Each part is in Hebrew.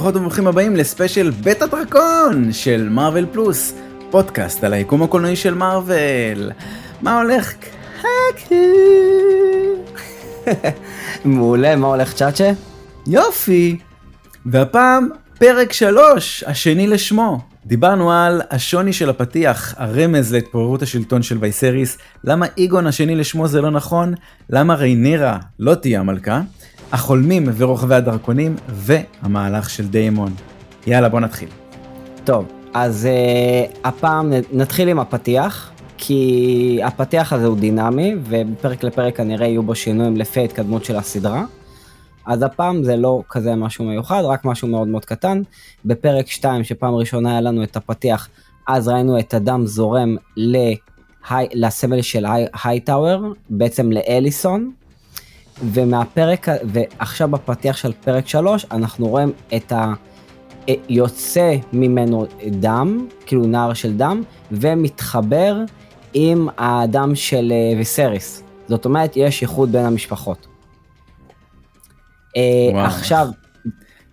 ברוכות וברוכים הבאים לספיישל בית הדרקון של מארוול פלוס, פודקאסט על היקום הקולנועי של מארוול. מה הולך? מעולה, מה הולך צ'אצ'ה? יופי. והפעם פרק 3, השני לשמו. דיברנו על השוני של הפתיח, הרמז להתפוררות השלטון של וייסריס, למה איגון השני לשמו זה לא נכון, למה ריינרה לא תהיה המלכה, החולמים ורוכבי הדרקונים והמהלך של דיימון. יאללה בוא נתחיל. טוב, אז uh, הפעם נתחיל עם הפתיח, כי הפתיח הזה הוא דינמי, ומפרק לפרק כנראה יהיו בו שינויים לפי ההתקדמות של הסדרה. אז הפעם זה לא כזה משהו מיוחד, רק משהו מאוד מאוד קטן. בפרק 2, שפעם ראשונה היה לנו את הפתיח, אז ראינו את הדם זורם להי, לסמל של הייטאוור, בעצם לאליסון. ומהפרק, ועכשיו בפתיח של פרק 3, אנחנו רואים את ה... יוצא ממנו דם, כאילו נער של דם, ומתחבר עם הדם של אה, ויסריס. זאת אומרת, יש איחוד בין המשפחות. אה, וואו. עכשיו...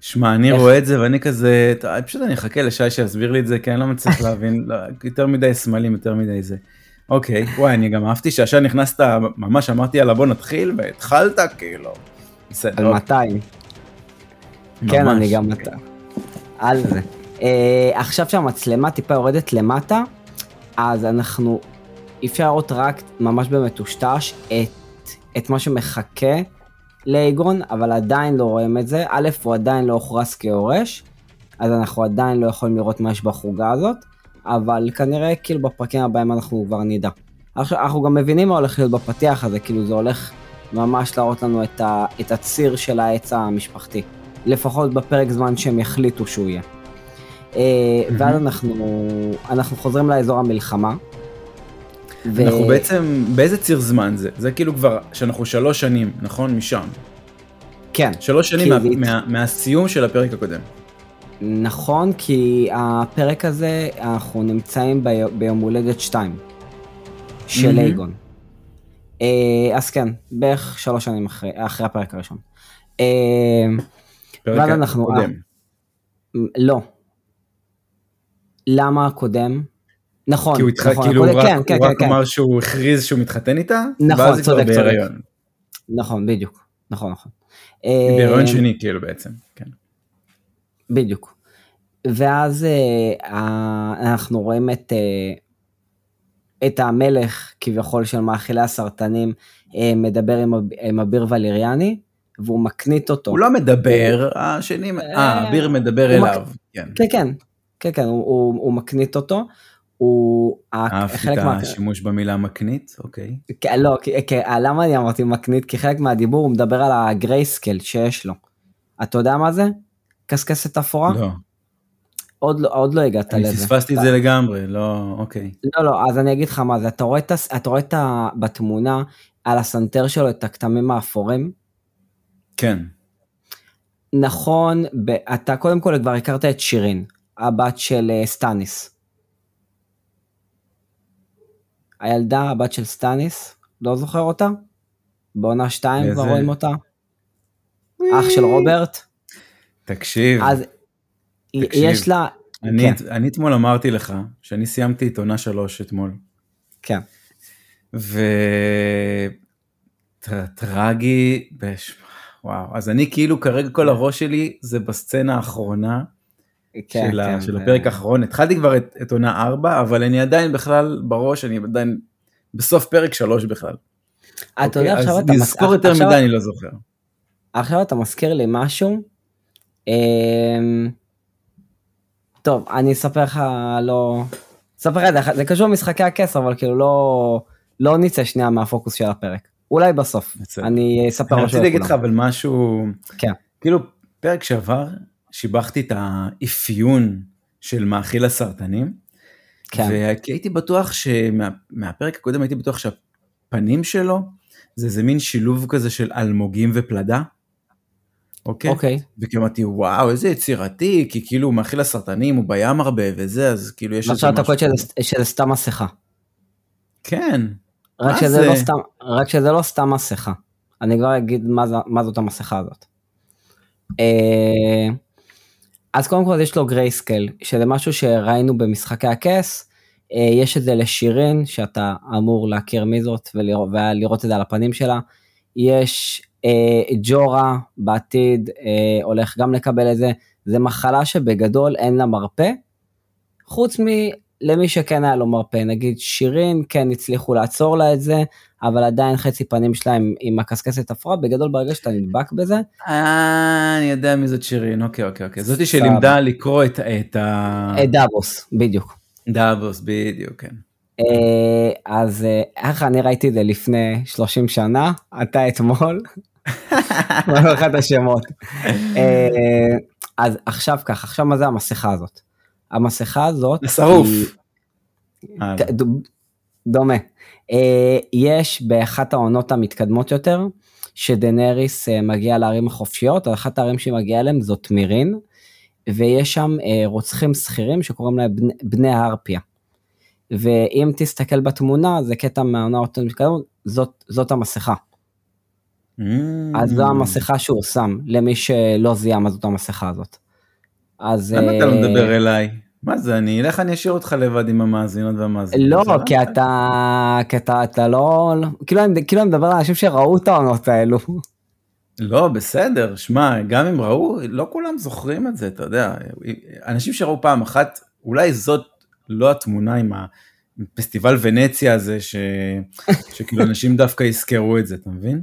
שמע, אני איך... רואה את זה ואני כזה, פשוט אני אחכה לשי שיסביר לי את זה, כי אני לא מצליח להבין, לא, יותר מדי סמלים, יותר מדי זה. אוקיי, וואי, אני גם אהבתי שעכשיו נכנסת, ממש אמרתי יאללה בוא נתחיל, והתחלת כאילו. בסדר. על 200. כן, אני גם אתה. על זה. אה, עכשיו שהמצלמה טיפה יורדת למטה, אז אנחנו, אפשר לראות רק ממש במטושטש את, את מה שמחכה לאגון, אבל עדיין לא רואים את זה. א', הוא עדיין לא הוכרס כיורש, אז אנחנו עדיין לא יכולים לראות מה יש בחוגה הזאת. אבל כנראה כאילו בפרקים הבאים אנחנו כבר נדע. עכשיו, אנחנו גם מבינים מה הולך להיות בפתיח הזה, כאילו זה הולך ממש להראות לנו את, ה, את הציר של העץ המשפחתי. לפחות בפרק זמן שהם יחליטו שהוא יהיה. Mm-hmm. ואז אנחנו, אנחנו חוזרים לאזור המלחמה. ו... אנחנו בעצם, באיזה ציר זמן זה? זה כאילו כבר, שאנחנו שלוש שנים, נכון? משם. כן. שלוש שנים מה, מה, מהסיום של הפרק הקודם. נכון, כי הפרק הזה, אנחנו נמצאים בי, ביום הולדת 2 של אייגון. Mm-hmm. אז כן, בערך שלוש שנים אחרי, אחרי הפרק הראשון. אה, פרק אנחנו, קודם. לא. למה הקודם? נכון, כי הוא התח... נכון, כאילו הקודם, רק, כן, הוא כן, רק כן. אמר שהוא הכריז שהוא מתחתן איתה, נכון, צודק, צודק. נכון, בדיוק, נכון, נכון. בהיריון שני כאילו בעצם, כן. בדיוק. ואז אה, אנחנו רואים את, אה, את המלך כביכול של מאכילי הסרטנים אה, מדבר עם, עם אביר וליריאני, והוא מקנית אותו. הוא לא מדבר, השני, אה, אביר מדבר אליו. מק... כן, כן, כן, כן, כן הוא, הוא, הוא מקנית אותו. הוא אהבתי את השימוש מה... במילה מקנית, אוקיי. לא, כי, כי, למה אני אמרתי מקנית? כי חלק מהדיבור הוא מדבר על הגרייסקל שיש לו. אתה יודע מה זה? קשקשת אפורה? לא. עוד לא, עוד לא הגעת אני לזה. אני פספסתי את זה לגמרי, לא, אוקיי. לא, לא, אז אני אגיד לך מה זה, אתה רואה, את, אתה רואה את ה, בתמונה על הסנטר שלו את הכתמים האפורים? כן. נכון, ב, אתה קודם כל כבר הכרת את שירין, הבת של uh, סטאניס. הילדה, הבת של סטאניס, לא זוכר אותה? בעונה 2 כבר רואים אותה? אח של רוברט? תקשיב. אז תקשיב, יש לה... אני, כן. אני אתמול אמרתי לך שאני סיימתי את עונה שלוש אתמול. כן. וטרגי, בש... וואו, אז אני כאילו כרגע כל הראש שלי זה בסצנה האחרונה כן, של, כן, של הפרק האחרון, התחלתי כבר את, את עונה 4, אבל אני עדיין בכלל בראש, אני עדיין בסוף פרק 3 בכלל. אתה אוקיי, יודע, עכשיו אתה... לזכור יותר מדי אני לא זוכר. עכשיו אתה מזכיר לי משהו. אמ, טוב, אני אספר לך, לא... אספר לך, זה קשור למשחקי הכס, אבל כאילו לא, לא נצא שנייה מהפוקוס של הפרק. אולי בסוף, אני אספר משהו. רציתי להגיד לך אבל משהו, כן. כאילו פרק שעבר שיבחתי את האפיון של מאכיל הסרטנים, כן. וכי הייתי בטוח שמהפרק שמה, הקודם הייתי בטוח שהפנים שלו זה איזה מין שילוב כזה של אלמוגים ופלדה. אוקיי? אוקיי. וכאילו אמרתי וואו איזה יצירתי כי כאילו הוא מאכיל לסרטנים הוא בים הרבה וזה אז כאילו יש איזה משהו. עכשיו אתה שזה סתם מסכה. כן. רק שזה, לא סתם, רק שזה לא סתם מסכה. אני כבר אגיד מה, זה, מה זאת המסכה הזאת. אה, אז קודם כל יש לו גרייסקל, שזה משהו שראינו במשחקי הכס, אה, יש את זה לשירין, שאתה אמור להכיר מי זאת ולראות, ולראות את זה על הפנים שלה. יש ג'ורה בעתיד אה, הולך גם לקבל את זה, זה מחלה שבגדול אין לה מרפא, חוץ מלמי שכן היה לו מרפא, נגיד שירין כן הצליחו לעצור לה את זה, אבל עדיין חצי פנים שלהם עם הקשקשת הפרעה, בגדול ברגע שאתה נדבק בזה. אה, אני יודע מי זאת שירין, אוקיי, אוקיי, אוקיי. זאתי שלימדה לקרוא את, את ה... את דאבוס, בדיוק. דאבוס, בדיוק, כן. אה, אז איך אני ראיתי את זה לפני 30 שנה, אתה אתמול, לא אחד השמות. אה, אז עכשיו כך, עכשיו מה זה המסכה הזאת? המסכה הזאת... שרוף. דומה. אה, יש באחת העונות המתקדמות יותר, שדנריס אה, מגיע לערים החופשיות, אחת הערים שהיא מגיעה אליהם זאת מירין, ויש שם רוצחים שכירים שקוראים להם בני, הארפיה. ואם תסתכל בתמונה, זה קטע מהעונות המתקדמות, זאת, זאת המסכה. Mm. אז זו המסכה שהוא שם, למי שלא זיהה מה זאת המסכה הזאת. אז... למה אתה לא אה, מדבר אליי? מה זה, אני אלך, אני אשאיר אותך לבד עם המאזינות והמאזינות. לא, כי אתה, כי אתה, אתה לא, כאילו אני, כאילו אני מדבר על אנשים שראו את העונות האלו. לא, בסדר, שמע, גם אם ראו, לא כולם זוכרים את זה, אתה יודע. אנשים שראו פעם אחת, אולי זאת לא התמונה עם הפסטיבל ונציה הזה, ש... שכאילו אנשים דווקא יזכרו את זה, אתה מבין?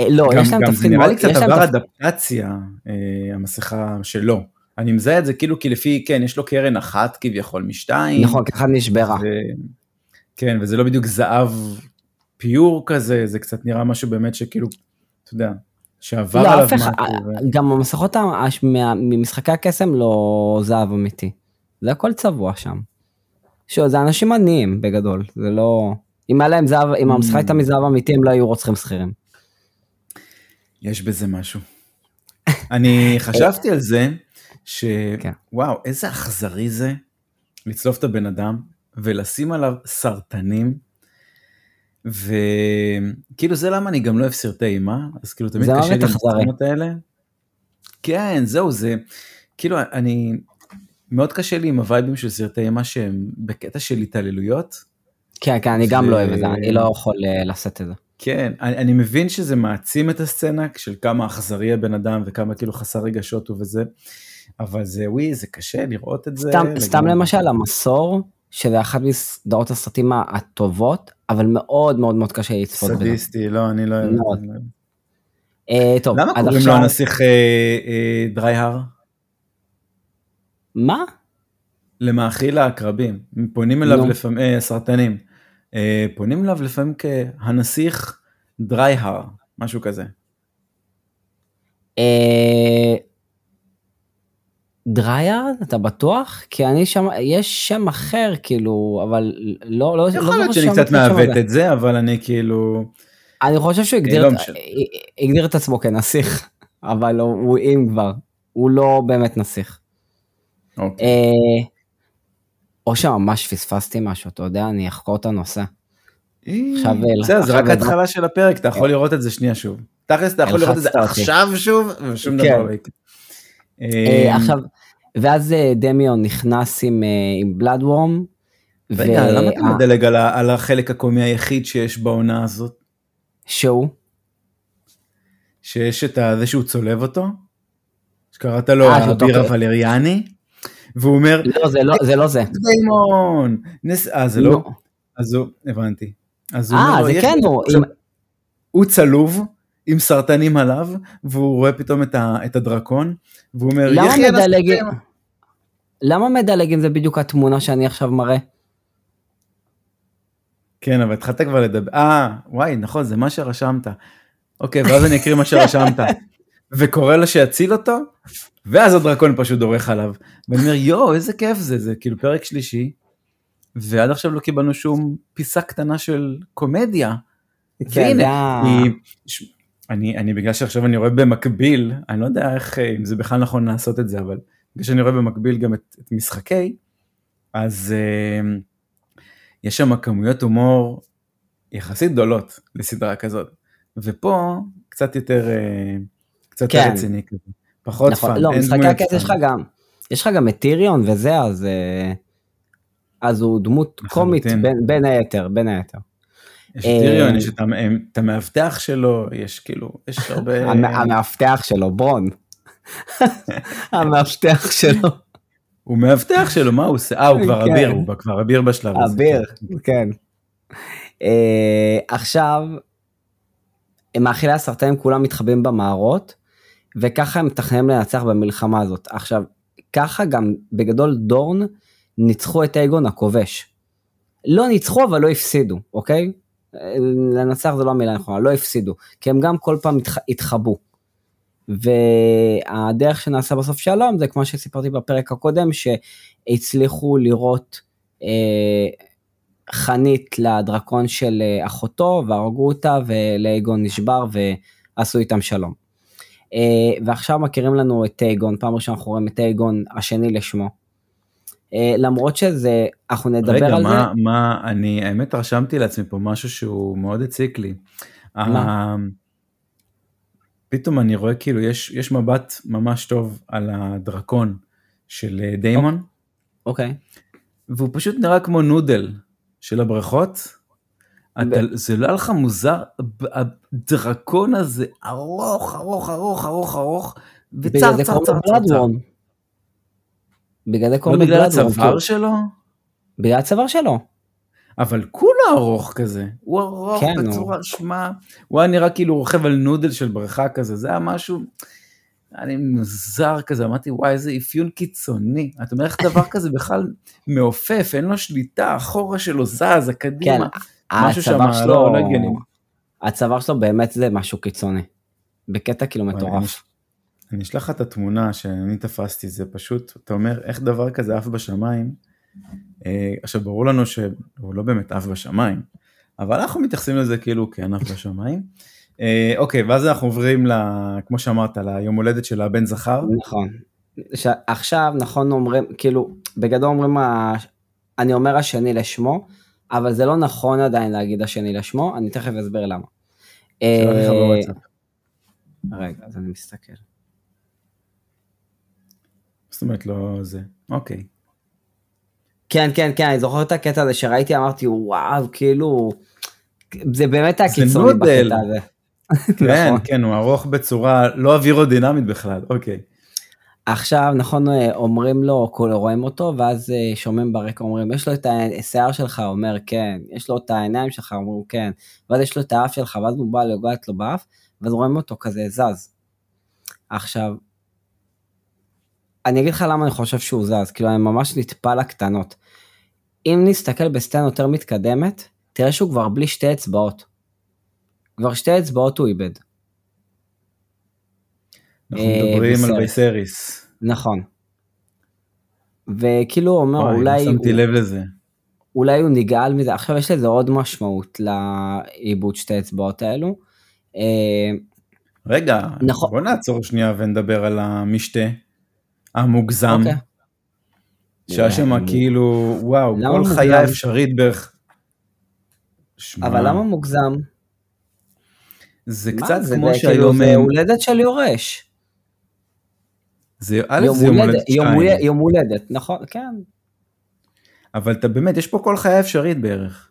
אה, לא, גם, יש להם גם תפקיד זה נראה לי קצת עבר אדפטציה, אה, המסכה שלו. אני מזהה את זה כאילו כי לפי, כן, יש לו קרן אחת כביכול משתיים. נכון, אחת נשברה. ו... כן, וזה לא בדיוק זהב פיור כזה, זה קצת נראה משהו באמת שכאילו, אתה יודע, שעבר לא, עליו משהו. ו... גם המסכות ממשחקי הקסם לא זהב אמיתי. זה הכל צבוע שם. שוב, זה אנשים עניים בגדול, זה לא... אם היה להם זהב, אם המסכה הייתה מזהב אמיתי, הם לא היו רוצחים שכירים. יש בזה משהו. אני חשבתי על זה, שוואו, כן. איזה אכזרי זה לצלוף את הבן אדם ולשים עליו סרטנים. וכאילו זה למה אני גם לא אוהב סרטי אימה, אז כאילו תמיד קשה לי עם האלה. כן, זהו, זה, כאילו אני, מאוד קשה לי עם הווייבים של סרטי אימה שהם בקטע של התעללויות. כן, כן, אני גם לא אוהב את זה, אני לא יכול אה, לשאת את זה. כן, אני, אני מבין שזה מעצים את הסצנה של כמה אכזרי הבן אדם וכמה כאילו חסר רגשות הוא וזה, אבל זה וואי, זה קשה לראות את זה. סתם, סתם למשל המסור, שזה אחת מסדרות הסרטים הטובות, אבל מאוד מאוד מאוד קשה לצפות בזה. סדיסטי, לא, אני לא אוהב. מאוד. אה, טוב, למה קוראים עכשיו... לו הנסיך אה, אה, דרייהר? מה? למאכיל העקרבים, פונים אליו לפעמים, אה, סרטנים, אה, פונים אליו לפעמים כהנסיך דרייהר, משהו כזה. אה, דרייר אתה בטוח? כי אני שם יש שם אחר כאילו אבל לא לא יכול להיות שאני קצת מעוות את זה אבל אני כאילו אני חושב שהוא לא הגדיר את עצמו כנסיך אבל הוא אם כבר. הוא לא באמת נסיך. אוקיי. אה, או שממש פספסתי משהו, אתה יודע, אני אחקור את הנושא. עכשיו... בסדר, זה רק ההתחלה של הפרק, אתה יכול לראות את זה שנייה שוב. תכלס אתה יכול לראות את זה עכשיו שוב, ושום דבר כן. לא יקרה. אה, עכשיו, ואז אה, דמיון נכנס עם בלאדוורם. רגע, למה אתה מדלג על החלק הקומי היחיד שיש בעונה הזאת? שהוא? שיש את זה שהוא צולב אותו? שקראת לו אביר הוולריאני? והוא אומר, לא זה לא זה, לא זה. דיימון, נס... אה זה לא, לא. אז הוא, הבנתי. אומר לו, זה כן הוא. הוא צלוב עם סרטנים עליו, והוא רואה פתאום את, ה, את הדרקון, והוא אומר, למה מדלג, למה מדלג אם זה בדיוק התמונה שאני עכשיו מראה? כן, אבל התחלת כבר לדבר, אה, וואי, נכון, זה מה שרשמת. אוקיי, ואז אני אקריא מה שרשמת. וקורא לו שיציל אותו, ואז הדרקון פשוט דורך עליו. ואני אומר, יואו, איזה כיף זה, זה כאילו פרק שלישי, ועד עכשיו לא קיבלנו שום פיסה קטנה של קומדיה. כן, והנה, היא, אני, אני בגלל שעכשיו אני רואה במקביל, אני לא יודע איך, אם זה בכלל נכון לעשות את זה, אבל בגלל שאני רואה במקביל גם את, את משחקי, אז uh, יש שם כמויות הומור יחסית גדולות לסדרה כזאת. ופה קצת יותר, uh, קצת כן. רציני כזה. פחות נכון, fun. לא, משחקי הכס יש לך גם, יש לך גם את טיריון וזה, אז, אה, אז הוא דמות קומית בין, בין היתר, בין היתר. יש טיריון, יש את המאבטח שלו, יש כאילו, יש הרבה... המאבטח שלו, ברון. המאבטח שלו. הוא מאבטח שלו, מה הוא עושה? אה, הוא כבר כן. אביר, הוא כבר אביר בשלב הזה. אביר, כן. אה, עכשיו, מאכילי הסרטנים כולם מתחבאים במערות, וככה הם מתכננים לנצח במלחמה הזאת. עכשיו, ככה גם בגדול דורן ניצחו את אייגון הכובש. לא ניצחו אבל לא הפסידו, אוקיי? לנצח זה לא המילה הנכונה, לא הפסידו, כי הם גם כל פעם התח... התחבאו. והדרך שנעשה בסוף שלום זה כמו שסיפרתי בפרק הקודם שהצליחו לראות אה, חנית לדרקון של אה, אחותו והרגו אותה ולאגון נשבר ועשו איתם שלום. אה, ועכשיו מכירים לנו את טייגון, פעם ראשונה אנחנו רואים את טייגון השני לשמו. אה, למרות שזה, אנחנו נדבר רגע, על מה, זה. רגע, מה, אני האמת רשמתי לעצמי פה משהו שהוא מאוד הציק לי. מה? פתאום אני רואה כאילו יש, יש מבט ממש טוב על הדרקון של דיימון. אוקיי. Okay. והוא פשוט נראה כמו נודל של הברכות. אתה, זה לא היה לך מוזר, הדרקון הזה ארוך ארוך ארוך ארוך ארוך וצר צר צר צר צר. בגלל זה קוראים לא בגלל הצוואר שלו? בגלל הצוואר שלו. אבל כולו ארוך כזה, הוא ארוך כן, בצורה הוא... שמע, הוא היה נראה כאילו רוכב על נודל של בריכה כזה, זה היה משהו, אני מוזר כזה, אמרתי וואי איזה אפיון קיצוני, אתה אומר איך דבר כזה בכלל מעופף, אין לו שליטה, אחורה שלו זז, הקדימה, כן, משהו שם לא- שלו, לא, לא הגיוני. הצוואר שלו באמת זה משהו קיצוני, בקטע כאילו מטורף. אני אשלח לך את התמונה שאני תפסתי, זה פשוט, אתה אומר איך דבר כזה עף בשמיים, אה, עכשיו ברור לנו שהוא לא באמת עף בשמיים, אבל אנחנו מתייחסים לזה כאילו כן עף בשמיים. אה, אוקיי, ואז אנחנו עוברים, ל, כמו שאמרת, ליום הולדת של הבן זכר. נכון. ש... עכשיו נכון אומרים, כאילו, בגדול אומרים, אני אומר השני לשמו, אבל זה לא נכון עדיין להגיד השני לשמו, אני תכף אסביר למה. אה, רגע, אז אני מסתכל. זאת אומרת לא זה, אוקיי. כן, כן, כן, אני זוכר את הקטע הזה שראיתי, אמרתי, וואו, כאילו, זה באמת היה קיצוני בקטע הזה. כן, נכון. כן, הוא ארוך בצורה לא אווירודינמית בכלל, אוקיי. עכשיו, נכון, אומרים לו, רואים אותו, ואז אה, שומעים ברקע, אומרים, יש לו את השיער שלך, אומר כן, יש לו את העיניים שלך, אומרים כן, ואז יש לו את האף שלך, ואז הוא בא לגעת לו באף, ואז רואים אותו כזה זז. עכשיו, אני אגיד לך למה אני חושב שהוא זז, כאילו אני ממש נטפל לקטנות. אם נסתכל בסצנה יותר מתקדמת, תראה שהוא כבר בלי שתי אצבעות. כבר שתי אצבעות הוא איבד. אנחנו מדברים על וייסריס. נכון. וכאילו הוא אומר וואי, אולי... שמתי הוא, לב לזה. אולי הוא נגעל מזה, עכשיו יש לזה עוד משמעות לאיבוד שתי אצבעות האלו. אה, רגע, נכון. בוא נעצור שנייה ונדבר על המשתה. המוגזם. אוקיי. שהיה שם כאילו, וואו, כל חיה אפשרית בערך. אבל למה מוגזם? זה קצת כמו שהיום... זה הולדת של יורש. זה א' זה יום הולדת שתיים. יום הולדת, נכון, כן. אבל אתה באמת, יש פה כל חיה אפשרית בערך.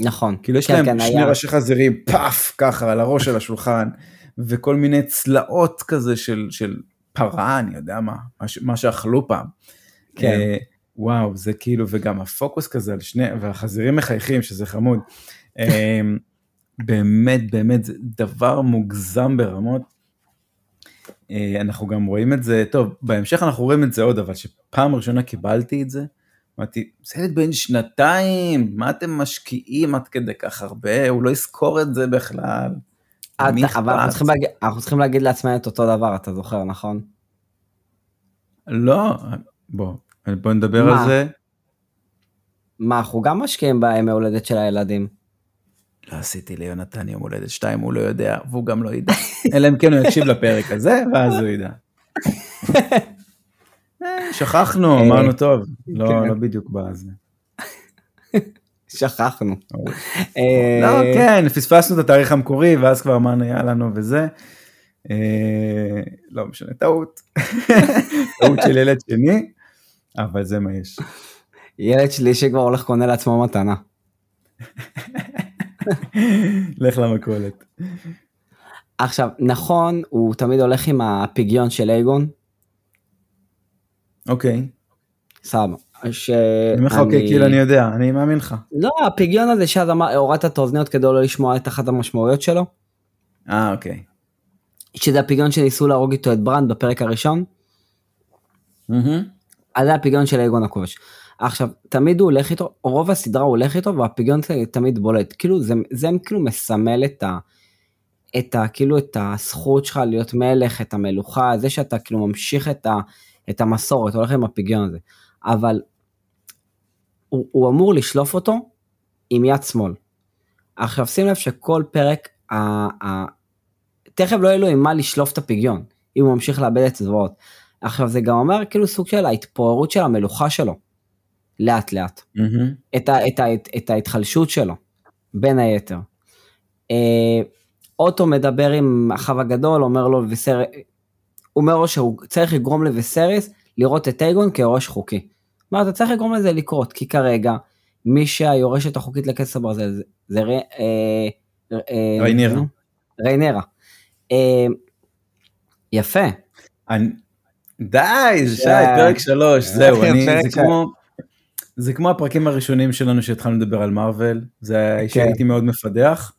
נכון. כאילו יש כן, להם כן, שני ראשי חזירים, פאף, ככה, על הראש של השולחן, וכל מיני צלעות כזה של, של פרה, אני יודע מה, מה שאכלו פעם. כן. אה, וואו, זה כאילו, וגם הפוקוס כזה על שני, והחזירים מחייכים, שזה חמוד. אה, באמת, באמת, זה דבר מוגזם ברמות. אה, אנחנו גם רואים את זה, טוב, בהמשך אנחנו רואים את זה עוד, אבל שפעם ראשונה קיבלתי את זה, אמרתי, זה ילד בן שנתיים, מה אתם משקיעים עד כדי כך הרבה, הוא לא יזכור את זה בכלל. אבל אנחנו צריכים, להגיד, אנחנו צריכים להגיד לעצמנו את אותו דבר, אתה זוכר, נכון? לא, בוא, בוא נדבר מה? על זה. מה, אנחנו גם משקיעים בימי הולדת של הילדים. לא עשיתי ליונתן יום הולדת שתיים, הוא לא יודע, והוא גם לא ידע. אלא אם כן הוא יקשיב לפרק הזה, ואז הוא ידע. אה, שכחנו, אה, אמרנו טוב, לא, כן. לא בדיוק בזה. שכחנו. לא, כן, פספסנו את התאריך המקורי, ואז כבר אמרנו, יאללה, נו, וזה. אה, לא משנה, טעות. טעות של ילד שני, אבל זה מה יש. ילד שלי שכבר הולך קונה לעצמו מתנה. לך למכולת. עכשיו, נכון, הוא תמיד הולך עם הפיגיון של אייגון. אוקיי. סבבה. ש... אני אומר לך, אוקיי, כאילו אני יודע, אני מאמין לך. לא, הפיגיון הזה שאז הורדת את האוזניות כדי לא לשמוע את אחת המשמעויות שלו. אה, אוקיי. שזה הפיגיון שניסו להרוג איתו את ברנד בפרק הראשון. אז זה הפיגיון של אייגון הכובש. עכשיו, תמיד הוא הולך איתו, רוב הסדרה הוא הולך איתו והפיגיון תמיד בולט. כאילו, זה, זה כאילו מסמל את ה... את ה... כאילו, את הזכות שלך להיות מלך, את המלוכה, זה שאתה כאילו ממשיך את, ה, את המסורת, הולך עם הפיגיון הזה. אבל הוא, הוא אמור לשלוף אותו עם יד שמאל. עכשיו שים לב שכל פרק, ה, ה, תכף לא יהיה לו עם מה לשלוף את הפגיון, אם הוא ממשיך לאבד את הזרועות. עכשיו זה גם אומר כאילו סוג של ההתפוררות של המלוכה שלו, לאט לאט. Mm-hmm. את, ה, את, ה, את, את ההתחלשות שלו, בין היתר. אה, אוטו מדבר עם אחיו הגדול, אומר לו וסר... אומר לו שהוא צריך לגרום לווסריס לראות את אייגון כיורש חוקי. כלומר, אתה צריך לגרום לזה לקרות, כי כרגע, מי שהיורשת החוקית לכס הברזל זה, זה ר, אה, אה, ריינרה. ריינרה. אה, יפה. אני... די, שי, פרק שלוש, זהו, אני, זה כמו... זה כמו הפרקים הראשונים שלנו שהתחלנו לדבר על מארוול, זה כן. שהייתי מאוד מפדח,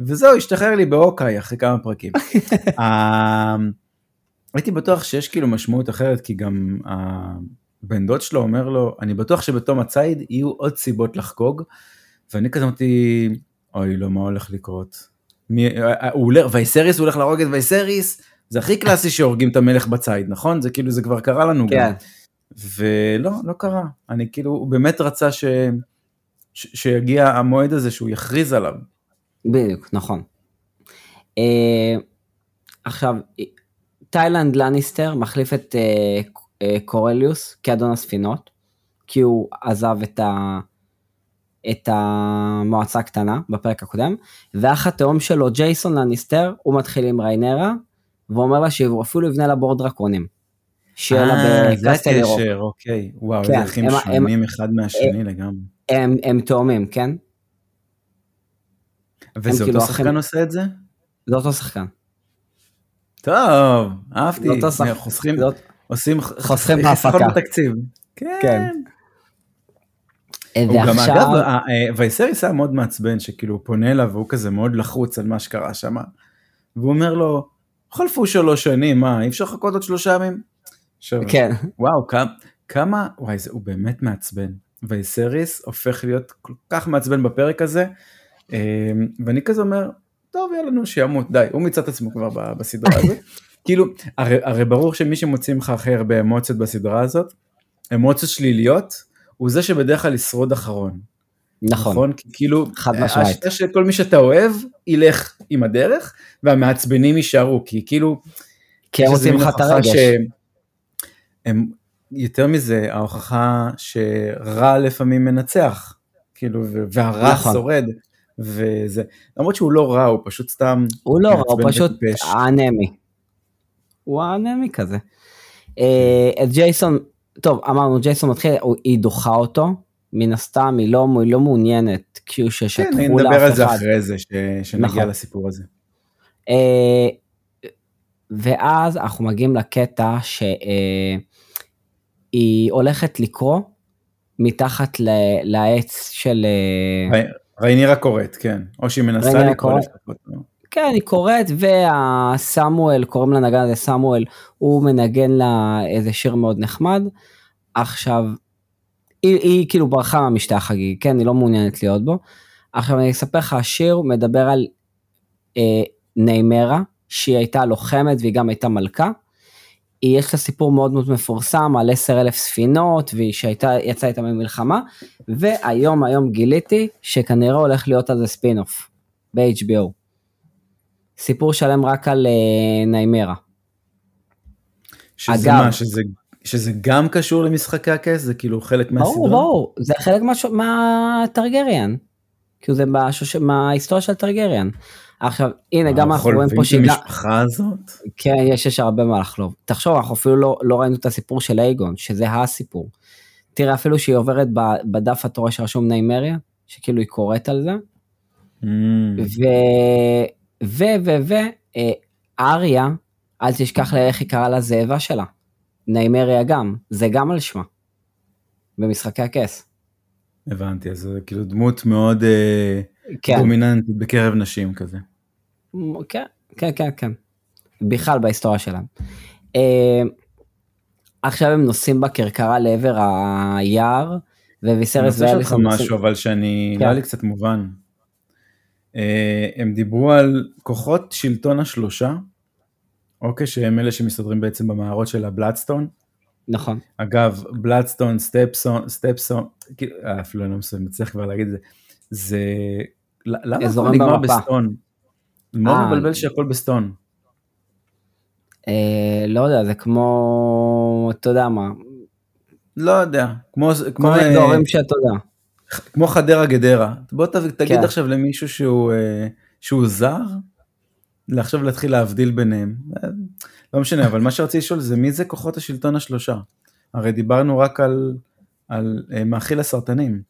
וזהו, השתחרר לי באוקיי אחרי כמה פרקים. הייתי בטוח שיש כאילו משמעות אחרת, כי גם הבן דוד שלו אומר לו, אני בטוח שבתום הציד יהיו עוד סיבות לחגוג, ואני כזה אמרתי, אוי לא, מה הולך לקרות? מי, הוא הולך, וייסריס הוא הולך להרוג את וייסריס, זה הכי קלאסי שהורגים את המלך בציד, נכון? זה כאילו, זה כבר קרה לנו כן. גם. ולא, לא קרה. אני כאילו, הוא באמת רצה ש... ש... שיגיע המועד הזה שהוא יכריז עליו. בדיוק, נכון. Uh, עכשיו, טיילנד לניסטר מחליף את uh, uh, קורליוס כאדון הספינות, כי הוא עזב את, ה, את המועצה הקטנה בפרק הקודם, ואח התאום שלו ג'ייסון לניסטר, הוא מתחיל עם ריינרה, ואומר לה שהוא אפילו יבנה לה בור דרקונים. שיהיה לה אה, בקסטל ירוק. זה הקשר, אוקיי. וואו, כן, איזה אחים שונים אחד מהשני הם, לגמרי. הם, הם תאומים, כן? וזה אותו כאילו שחקן עושה את זה? זה אותו שחקן. טוב, אהבתי, חוסכים, עושים, חוסכים בהפקה. בתקציב. כן. כן. הוא גם אגב, אה, וייסריס היה מאוד מעצבן שכאילו הוא פונה אליו והוא כזה מאוד לחוץ על מה שקרה שם. והוא אומר לו, חלפו שלוש שנים, מה, אי אפשר לחכות עוד שלושה ימים? כן. וואו, כמה, כמה, וואי, זה, הוא באמת מעצבן. וייסריס הופך להיות כל כך מעצבן בפרק הזה, אה, ואני כזה אומר, טוב יאללה נו שימות די הוא מיצה את עצמו כבר בסדרה הזאת כאילו הרי, הרי ברור שמי שמוציא ממך הכי הרבה אמוציות בסדרה הזאת אמוציות שליליות הוא זה שבדרך כלל ישרוד אחרון. נכון, נכון? כאילו חד משמעית. השיטה שכל מי שאתה אוהב ילך עם הדרך והמעצבנים יישארו כי כאילו. כי הם עושים לך את הרגש. הם, יותר מזה ההוכחה שרע לפעמים מנצח כאילו והרע נכון. שורד. וזה, למרות שהוא לא רע, הוא פשוט סתם... הוא לא רע, הוא פשוט אנמי. הוא אנמי כזה. אה, את ג'ייסון, טוב, אמרנו, ג'ייסון מתחיל, היא דוחה אותו, מן הסתם היא לא, היא לא מעוניינת, כאילו ששטחו לאף אחד. כן, נדבר על זה אחרי זה, ש, שנגיע נכון. לסיפור הזה. אה, ואז אנחנו מגיעים לקטע שהיא אה, הולכת לקרוא מתחת לעץ של... ריינירה קוראת, כן. או שהיא מנסה לקרוא לפחות. לא? כן, היא קוראת, והסמואל, קוראים לנגן הזה סמואל, הוא מנגן לה איזה שיר מאוד נחמד. עכשיו, היא, היא כאילו ברחה מהמשתה החגיגי, כן, היא לא מעוניינת להיות בו. עכשיו אני אספר לך, השיר מדבר על אה, ניימרה, שהיא הייתה לוחמת והיא גם הייתה מלכה. יש לה סיפור מאוד מאוד מפורסם על 10 אלף ספינות והיא שהייתה יצאה איתה ממלחמה והיום היום גיליתי שכנראה הולך להיות על זה ספין אוף ב-HBO. סיפור שלם רק על uh, ניימרה. שזה אגב, מה, שזה, שזה גם קשור למשחקי הכס? זה כאילו חלק מהסדרה? ברור, ברור, זה חלק מהטרגריאן. כאילו זה מההיסטוריה של טרגריאן. עכשיו, הנה, גם אנחנו רואים פה שגם... המשפחה הזאת? כן, יש, יש הרבה מה לחלוב. תחשוב, אנחנו אפילו לא, לא ראינו את הסיפור של אייגון, שזה הסיפור. תראה, אפילו שהיא עוברת בדף התורה שרשום ניימריה, שכאילו היא קוראת על זה. Mm. ו... ו... ו... ו... אה, אריה, אל תשכח לאיך היא קראה לזאבה שלה. ניימריה גם, זה גם על שמה. במשחקי הכס. הבנתי, אז זה כאילו דמות מאוד אה, כן. דומיננטית בקרב נשים כזה. כן, כן, כן, כן. בכלל בהיסטוריה שלהם. אה, עכשיו הם נוסעים בכרכרה לעבר היער, וויסרס ואליס... אני רוצה לשאול לך משהו, אבל שאני, כן. נראה לי קצת מובן. אה, הם דיברו על כוחות שלטון השלושה, אוקיי, שהם אלה שמסתדרים בעצם במערות של הבלאדסטון. נכון. אגב, בלאדסטון, סטפסון, סטפסון, כאילו, אה, אפילו אני לא מצליח כבר להגיד את זה, זה, למה הכל נגמר בסטון? מאוד אה. מבלבל שהכל בסטון. אה, לא יודע, זה כמו, אתה יודע מה. לא יודע, כמו, כמו אזורים שאתה יודע. כמו חדרה גדרה. בוא תגיד כן. עכשיו למישהו שהוא, שהוא זר, עכשיו להתחיל להבדיל ביניהם. לא משנה, אבל מה שרציתי לשאול זה מי זה כוחות השלטון השלושה? הרי דיברנו רק על, על uh, מאכיל הסרטנים.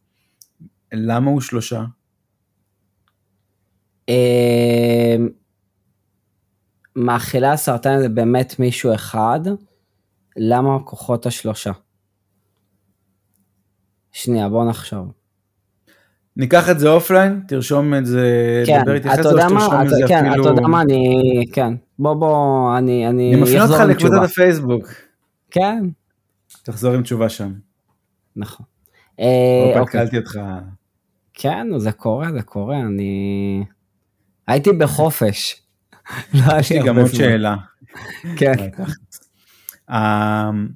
למה הוא שלושה? אמ, מאכילי הסרטן זה באמת מישהו אחד, למה כוחות השלושה? שנייה, בוא נחשוב. ניקח את זה אופליין, תרשום את זה, כן, דבר איתי אחרי זה, או שתרשום את זה כן, אפילו... כן, אתה יודע מה, אני, כן, בוא בוא, אני, אני, אני מפנה אותך לקבוצת הפייסבוק. כן. תחזור עם תשובה שם. נכון. אה, אוקיי. אותך. כן, זה קורה, זה קורה, אני... הייתי בחופש. לא יש לי גם עוד שאלה. כן. אמ,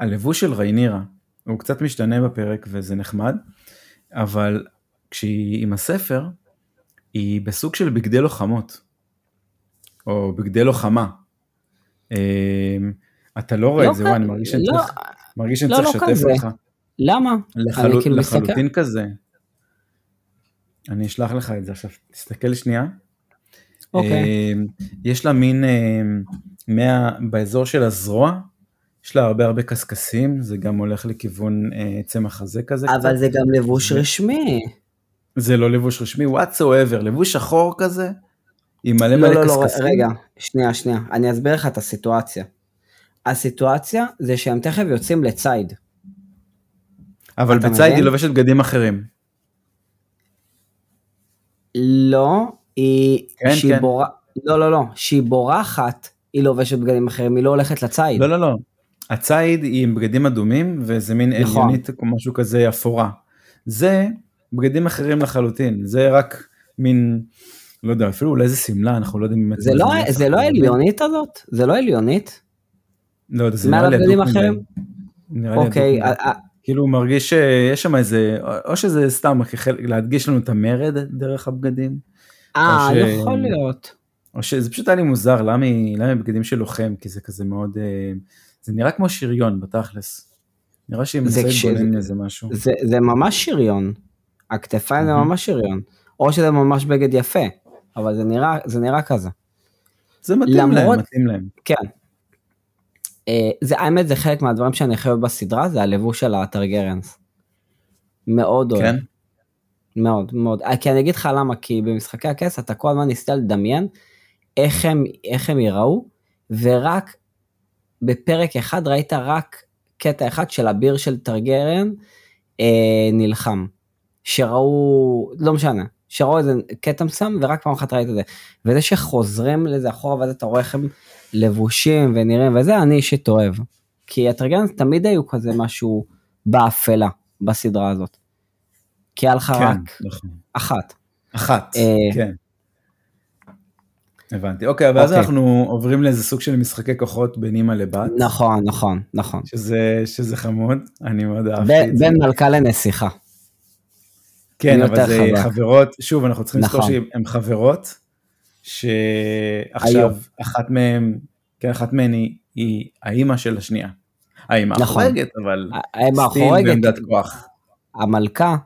שהלבוש של ריינירה, הוא קצת משתנה בפרק וזה נחמד, אבל כשהיא עם הספר, היא בסוג של בגדי לוחמות, או בגדי לוחמה. אמ, אתה לא רואה את זה, וואי, אני מרגיש שאני צריך, שאני צריך לשתף אותך. למה? כאילו לחלוטין כזה. אני אשלח לך את זה עכשיו, תסתכל שנייה. אוקיי. אמ, יש לה מין, אמ, באזור של הזרוע, יש לה הרבה הרבה קשקשים, זה גם הולך לכיוון אה, צמח הזה כזה. אבל קצת. זה גם לבוש רשמי. זה לא לבוש רשמי, what so ever, לבוש שחור כזה, עם מלא לא, מלא לא, לא קשקשים. לא, רגע, שנייה, שנייה, אני אסביר לך את הסיטואציה. הסיטואציה זה שהם תכף יוצאים לציד. אבל בציד היא לובשת בגדים אחרים. לא, היא, כן, כן. בורחת, לא, לא, לא, שהיא בורחת, היא לובשת בגדים אחרים, היא לא הולכת לציד. לא, לא, לא, הציד היא עם בגדים אדומים וזה מין נכון. עליונית משהו כזה אפורה. זה בגדים אחרים לחלוטין, זה רק מין, לא יודע, אפילו אולי זה שמלה, אנחנו לא יודעים באמת. זה לא, זה לא עליונית הזאת? זה לא עליונית? לא יודע, זה נראה לי בגדים אחרים? נראה לי אוקיי, כאילו מרגיש שיש שם איזה, או שזה סתם להדגיש לנו את המרד דרך הבגדים. אה, יכול להיות. או שזה פשוט היה לי מוזר, למה היא בגדים של לוחם, כי זה כזה מאוד... אה, זה נראה כמו שריון בתכלס. נראה שהיא מנסה להתבונן מזה משהו. זה, זה ממש שריון. הכתפיים זה ממש שריון. או שזה ממש בגד יפה, אבל זה נראה, זה נראה כזה. זה מתאים למרות, להם, מתאים להם. כן. אה, זה האמת זה חלק מהדברים שאני הכי אוהב בסדרה, זה הלבוש של הטרגרנס. מאוד אוהב. כן? מאוד מאוד. אה, כי אני אגיד לך למה, כי במשחקי הכס אתה כל הזמן ניסית לדמיין איך הם, איך הם ייראו, ורק בפרק אחד ראית רק קטע אחד של הביר של טרגרן אה, נלחם. שראו, לא משנה, שראו איזה קטע מסוים ורק פעם אחת ראית את זה. וזה שחוזרים לזה אחורה ואז אתה רואה איך הם לבושים ונראים וזה אני אישית אוהב. כי הטרגרן תמיד היו כזה משהו באפלה בסדרה הזאת. כי היה לך כן, רק נכון. אחת. אחת, אה, כן. הבנתי, אוקיי, ואז אוקיי. אנחנו עוברים לאיזה סוג של משחקי כוחות בין אימא לבת. נכון, נכון, נכון. שזה, שזה חמוד, אני מאוד אהבתי את זה. בין מלכה לנסיכה. כן, אבל זה חווה. חברות, שוב, אנחנו צריכים לזכור נכון. שהן חברות, שעכשיו אחת מהן, כן, אחת מהן היא, היא האימא של השנייה. האימא נכון. החורגת, אבל החורגת, בעמדת כוח. המלכה,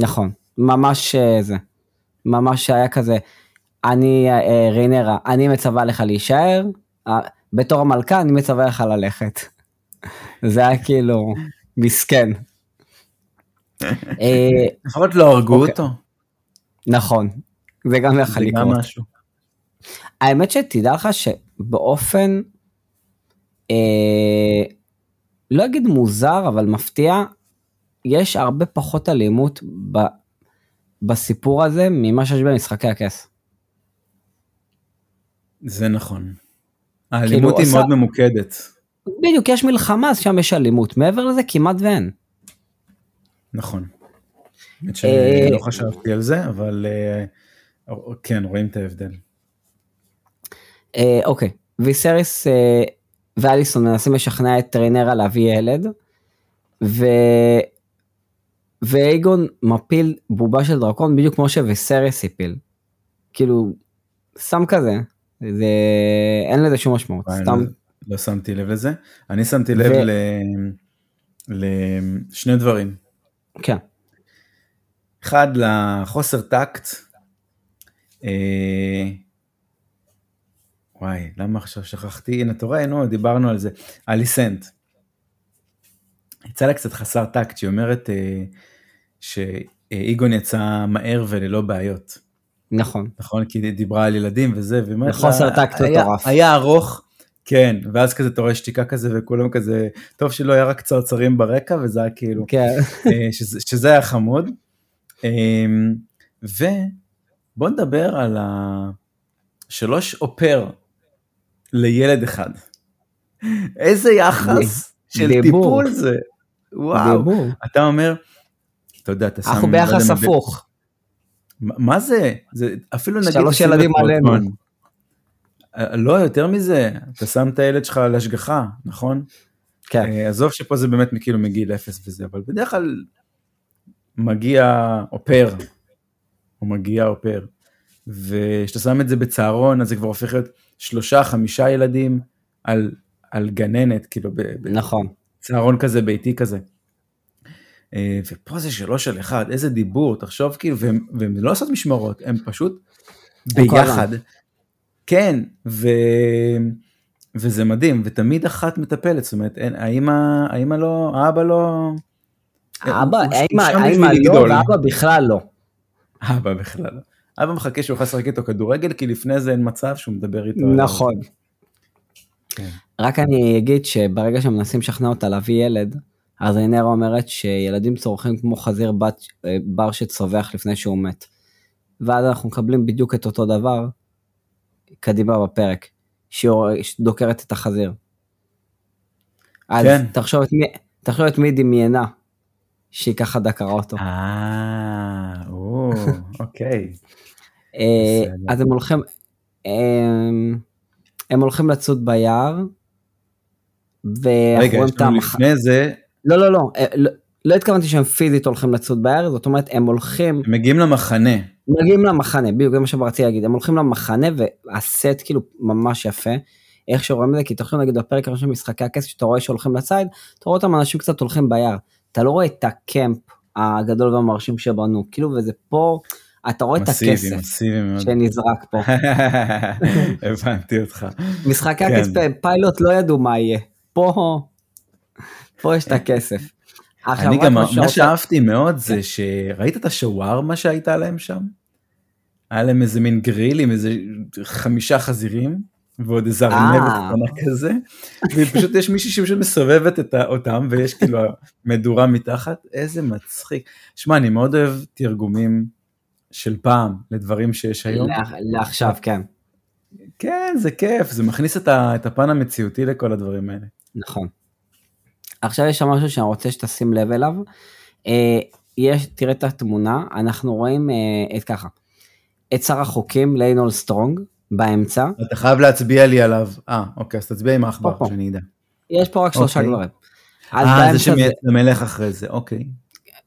נכון. ממש אה, זה. ממש היה כזה, אני אה, ריינרה, אני מצווה לך להישאר, אה, בתור המלכה אני מצווה לך ללכת. זה היה כאילו מסכן. אה, לפחות לא הרגו אוקיי. אותו. נכון, זה גם יכול לקרות. זה גם משהו. האמת שתדע לך שבאופן, אה, לא אגיד מוזר, אבל מפתיע, יש הרבה פחות אלימות ב, בסיפור הזה ממה שיש במשחקי הכס. זה נכון. האלימות כאילו היא עושה... מאוד ממוקדת. בדיוק, יש מלחמה, אז שם יש אלימות. מעבר לזה כמעט ואין. נכון. האמת שאני לא חשבתי על זה, אבל אה, כן, רואים את ההבדל. אה, אוקיי, ויסריס אה, ואליסון מנסים לשכנע את טריינרה להביא ילד, ו... ואייגון מפיל בובה של דרקון בדיוק כמו שוויסריס הפיל. כאילו, שם כזה, זה... אין לזה שום משמעות, סתם. לא, לא שמתי לב לזה. אני שמתי לב ו... ל... לשני דברים. כן. אחד, לחוסר טקט. אה... וואי, למה עכשיו שכחתי? הנה, אתה רואה, נו, דיברנו על זה. אליסנט. יצא לה קצת חסר טקט, שהיא אומרת אה, שאיגון יצא מהר וללא בעיות. נכון. נכון, כי היא דיברה על ילדים וזה, והיא חוסר טקט מטורף. היה ארוך, כן, ואז כזה אתה רואה שתיקה כזה וכולם כזה, טוב שלא היה רק צרצרים ברקע, וזה היה כאילו, כן. אה, שזה, שזה היה חמוד. אמ, ובוא נדבר על השלוש אופר לילד אחד. איזה יחס של דיבור. טיפול זה. וואו. דיבור. אתה אומר, אתה יודע, אתה שם... אנחנו ביחס הפוך. מה זה? זה אפילו נגיד... שלוש ילדים עלינו. אה, לא, יותר מזה, אתה שם את הילד שלך על השגחה, נכון? כן. אה, עזוב שפה זה באמת כאילו מגיל אפס וזה, אבל בדרך כלל מגיע אופר, או מגיע אופר, וכשאתה שם את זה בצהרון, אז זה כבר הופך להיות שלושה, חמישה ילדים על, על גננת, כאילו, ב, נכון. צהרון כזה, ביתי כזה. אה, ופה זה שלוש על אחד, איזה דיבור, תחשוב כאילו, והם, והם לא לעשות משמרות, הם פשוט ביחד. כן, ו... וזה מדהים, ותמיד אחת מטפלת, זאת אומרת, אין, האמא, האמא לא, האבא לא... האבא, האמא לא, ואבא בכלל לא. אבא בכלל לא. אבא מחכה שהוא יכול לשחק איתו כדורגל, כי לפני זה אין מצב שהוא מדבר איתו. נכון. כן. רק אני אגיד שברגע שמנסים לשכנע אותה להביא ילד, אז רינרה אומרת שילדים צורכים כמו חזיר בת, אה, בר שצווח לפני שהוא מת. ואז אנחנו מקבלים בדיוק את אותו דבר קדימה בפרק, שהיא דוקרת את החזיר. אז כן. תחשוב את מי, תחשוב את מי דמיינה שהיא ככה דקרה אותו. אה, אוקיי. אה, אז הם הולכים, הם, הם הולכים לצוד ביער. רגע, יש לנו לפני זה... לא, לא, לא, אה, לא, התכוונתי שהם פיזית הולכים לצוד ביער, זאת אומרת, הם הולכים... הם מגיעים למחנה. מגיעים למחנה, בדיוק, זה מה שרציתי להגיד, הם הולכים למחנה והסט כאילו ממש יפה. איך שרואים את זה, כי תחשוב נגיד בפרק הראשון של משחקי הכסף, שאתה רואה שהולכים לצייד, אתה רואה אותם אנשים קצת הולכים ביער. אתה לא רואה את הקמפ הגדול והמרשים שבנו, כאילו, וזה פה, אתה רואה מסיבי, את הכסף מסיבי. שנזרק פה. הבנתי אותך. משחקי כן. הכסף פיילוט לא ידעו מה יהיה. פה, פה יש את הכסף. אני גם, מה שאהבתי מאוד זה שראית את השווארמה שהייתה להם שם? היה להם איזה מין גריל עם איזה חמישה חזירים ועוד איזה ארנבת אה. קטנה כזה ופשוט יש מישהי שפשוט מסובבת אותם ויש כאילו מדורה מתחת איזה מצחיק. שמע אני מאוד אוהב תרגומים של פעם לדברים שיש היום. לעכשיו כן. כן זה כיף זה מכניס את הפן המציאותי לכל הדברים האלה. נכון. עכשיו יש שם משהו שאני רוצה שתשים לב אליו. אה, יש, תראה את התמונה, אנחנו רואים אה, את ככה, את שר החוקים, ליונל סטרונג, באמצע. אתה חייב להצביע לי עליו. אה, אוקיי, אז תצביע עם העכבר, שאני אדע. יש פה רק שלושה אוקיי. גברים. אה, זה שמלך אחרי זה, אוקיי.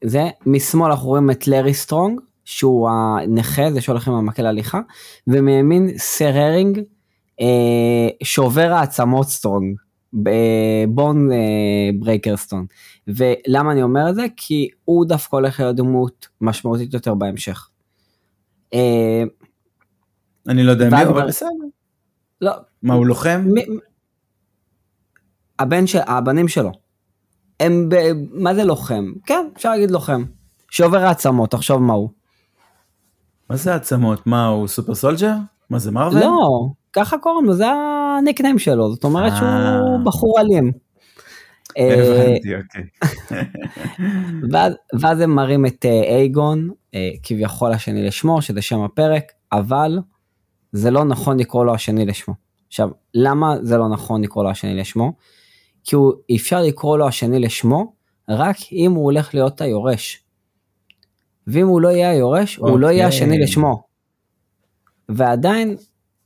זה, משמאל אנחנו רואים את לארי סטרונג, שהוא הנכה, זה שהולך עם המקל הליכה, ומימין סר הרווין, אה, שובר העצמות סטרונג. bone breaker סטרונג. ולמה אני אומר את זה? כי הוא דווקא הולך להיות דמות משמעותית יותר בהמשך. אני לא יודע מי, אבל בסדר. לא. מה, הוא לוחם? הבן של, הבנים שלו. הם, ב, מה זה לוחם? כן, אפשר להגיד לוחם. שובר העצמות, תחשוב מה הוא. מה זה העצמות? מה, הוא super soldier? מה זה מארוול? לא, ככה קוראים לו, זה הניקניים שלו, זאת אומרת שהוא אה. בחור אלים. אה, אוקיי. ואז הם מראים את אה, אייגון, כביכול השני לשמו, שזה שם הפרק, אבל זה לא נכון לקרוא לו השני לשמו. עכשיו, למה זה לא נכון לקרוא לו השני לשמו? כי הוא אפשר לקרוא לו השני לשמו רק אם הוא הולך להיות היורש. ואם הוא לא יהיה היורש, okay. הוא לא יהיה השני אוקיי. לשמו. ועדיין,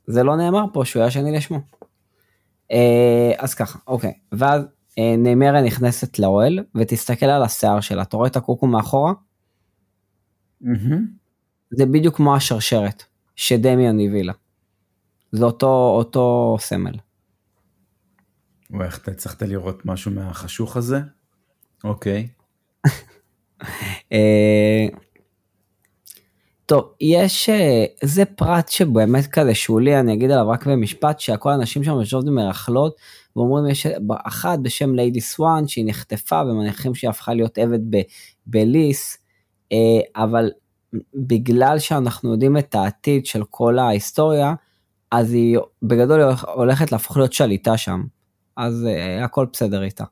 זה לא נאמר פה שהוא יהיה השני לשמו. אה, אז ככה, אוקיי. ואז אה, נמרה נכנסת לאוהל, ותסתכל על השיער שלה. אתה רואה את הקוקו מאחורה? Mm-hmm. זה בדיוק כמו השרשרת שדמיון הביא לה. זה אותו, אותו סמל. וואי, איך אתה הצלחת לראות משהו מהחשוך הזה? אוקיי. אה, טוב, יש, אה, זה פרט שבאמת כזה שולי, אני אגיד עליו רק במשפט, שהכל הנשים שם יושבות ומרכלות, ואומרים יש אחת בשם ליידי סוואן שהיא נחטפה ומניחים שהיא הפכה להיות עבד ב, בליס, אה, אבל בגלל שאנחנו יודעים את העתיד של כל ההיסטוריה, אז היא בגדול הולכת להפוך להיות שליטה שם. אז uh, הכל בסדר איתה.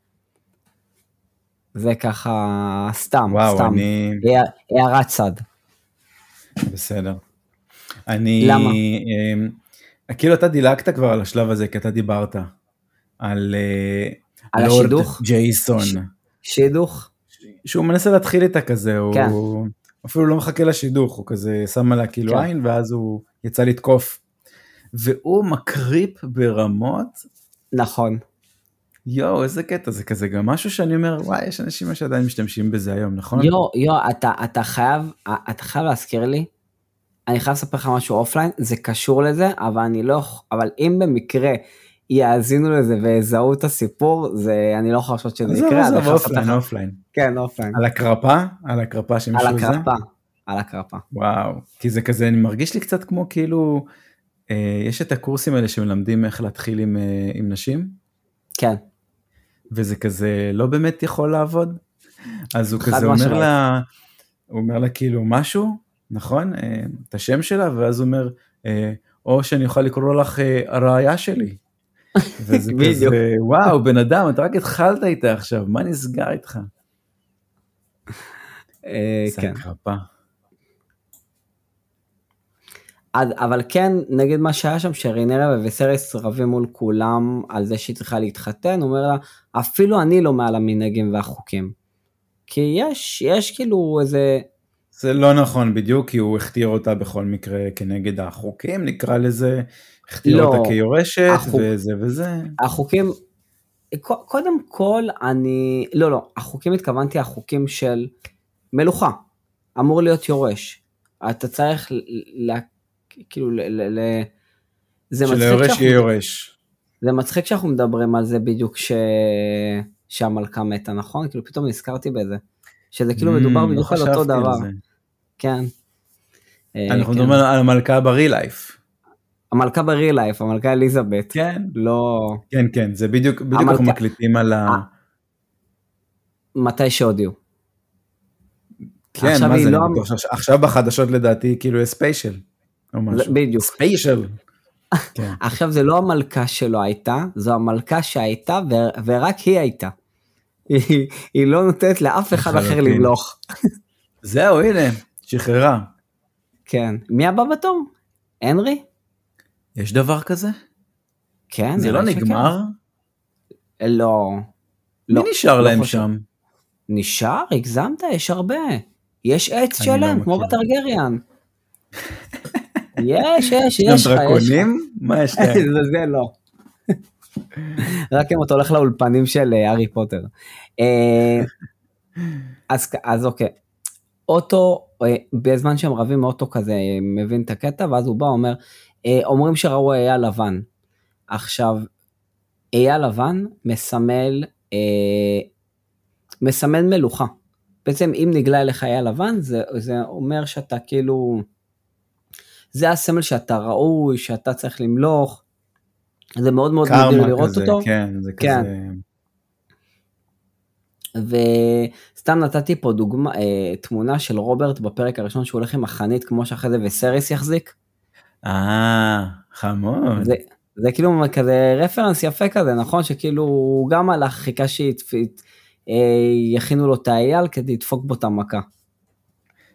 זה ככה סתם, וואו, סתם, אני... הערת צד. בסדר. אני... למה? Um, כאילו אתה דילגת כבר על השלב הזה, כי אתה דיברת על, uh, על לורד השידוך? ג'ייסון. ש... שידוך? שהוא מנסה להתחיל איתה כזה, כן. הוא אפילו לא מחכה לשידוך, הוא כזה שם עליה כאילו כן. עין, ואז הוא יצא לתקוף. והוא מקריפ ברמות. נכון. יואו, איזה קטע, זה כזה גם משהו שאני אומר, וואי, יש אנשים שעדיין משתמשים בזה היום, נכון? יואו, יואו, אתה, אתה חייב, אתה חייב להזכיר לי, אני חייב לספר לך משהו offline, זה קשור לזה, אבל אני לא, אבל אם במקרה יאזינו לזה ויזהו את הסיפור, זה, אני לא יכול לחשוב שזה יקרה. זה עזוב, offline, offline. כן, offline. על הקרפה? על הקרפה שמישהו זה? על הקרפה, על הקרפה. וואו, כי זה כזה, אני מרגיש לי קצת כמו כאילו, אה, יש את הקורסים האלה שמלמדים איך להתחיל עם, אה, עם נשים. כן. וזה כזה לא באמת יכול לעבוד. אז הוא כזה אומר לה, הוא אומר לה כאילו משהו, נכון? אה, את השם שלה, ואז הוא אומר, אה, או שאני אוכל לקרוא לך אה, הרעיה שלי. וזה כזה, וואו, בן אדם, אתה רק התחלת איתה עכשיו, מה נסגר איתך? כן. אבל כן, נגיד מה שהיה שם, שרינרה וויסריס רבים מול כולם על זה שהיא צריכה להתחתן, הוא אומר לה, אפילו אני לא מעל המנהגים והחוקים. כי יש, יש כאילו איזה... זה לא נכון בדיוק, כי הוא הכתיר אותה בכל מקרה כנגד החוקים, נקרא לזה, הכתיר לא, אותה כיורשת, החוק... וזה וזה. החוקים, קודם כל, אני, לא, לא, החוקים התכוונתי החוקים של מלוכה, אמור להיות יורש. אתה צריך לה, כאילו, ל... ל, ל זה שליורש יהיה יורש. זה מצחיק שאנחנו מדברים על זה בדיוק ש... שהמלכה מתה, נכון? כאילו פתאום נזכרתי בזה. שזה כאילו מדובר mm, בדיוק לא על אותו דבר. כן. אה, אנחנו כן. מדברים על המלכה לייף. המלכה לייף, המלכה אליזבת. כן. לא... כן, כן, זה בדיוק, בדיוק. אנחנו מקליטים על ה... מתי שהודיעו. כן, מה זה, לא... עכשיו בחדשות לדעתי כאילו יש special. בדיוק. ספיישל. כן. עכשיו זה לא המלכה שלו הייתה, זו המלכה שהייתה ו... ורק היא הייתה. היא, היא לא נותנת לאף אחד אחר למלוך. זהו, הנה, שחררה. כן. מי הבא בתור? הנרי? יש דבר כזה? כן. זה לא נגמר? שכן. לא. מי לא, נשאר לא להם חושב. שם? נשאר? הגזמת? יש הרבה. יש עץ לא שלם, לא כמו בטרגריאן. יש, יש, יש. גם דרקונים? מה יש להם? זה לא. רק אם אתה הולך לאולפנים של אה, הארי פוטר. אה, אז, אז אוקיי, אוטו, אה, בזמן שהם רבים אוטו כזה מבין את הקטע, ואז הוא בא אומר, אומרים שראו היה לבן. עכשיו, אייל לבן מסמל, אה, מסמל מלוכה. בעצם אם נגלה אליך אייל לבן, זה, זה אומר שאתה כאילו, זה הסמל שאתה ראוי, שאתה צריך למלוך. זה מאוד מאוד נדיר לראות כזה, אותו. כן, זה כן. כזה... וסתם נתתי פה דוגמה, אה, תמונה של רוברט בפרק הראשון שהוא הולך עם החנית כמו שאחרי זה וסריס יחזיק. אה, חמוד. זה, זה כאילו כזה רפרנס יפה כזה, נכון? שכאילו הוא גם הלך, חיכה שיכינו לו את האייל כדי לדפוק בו את המכה.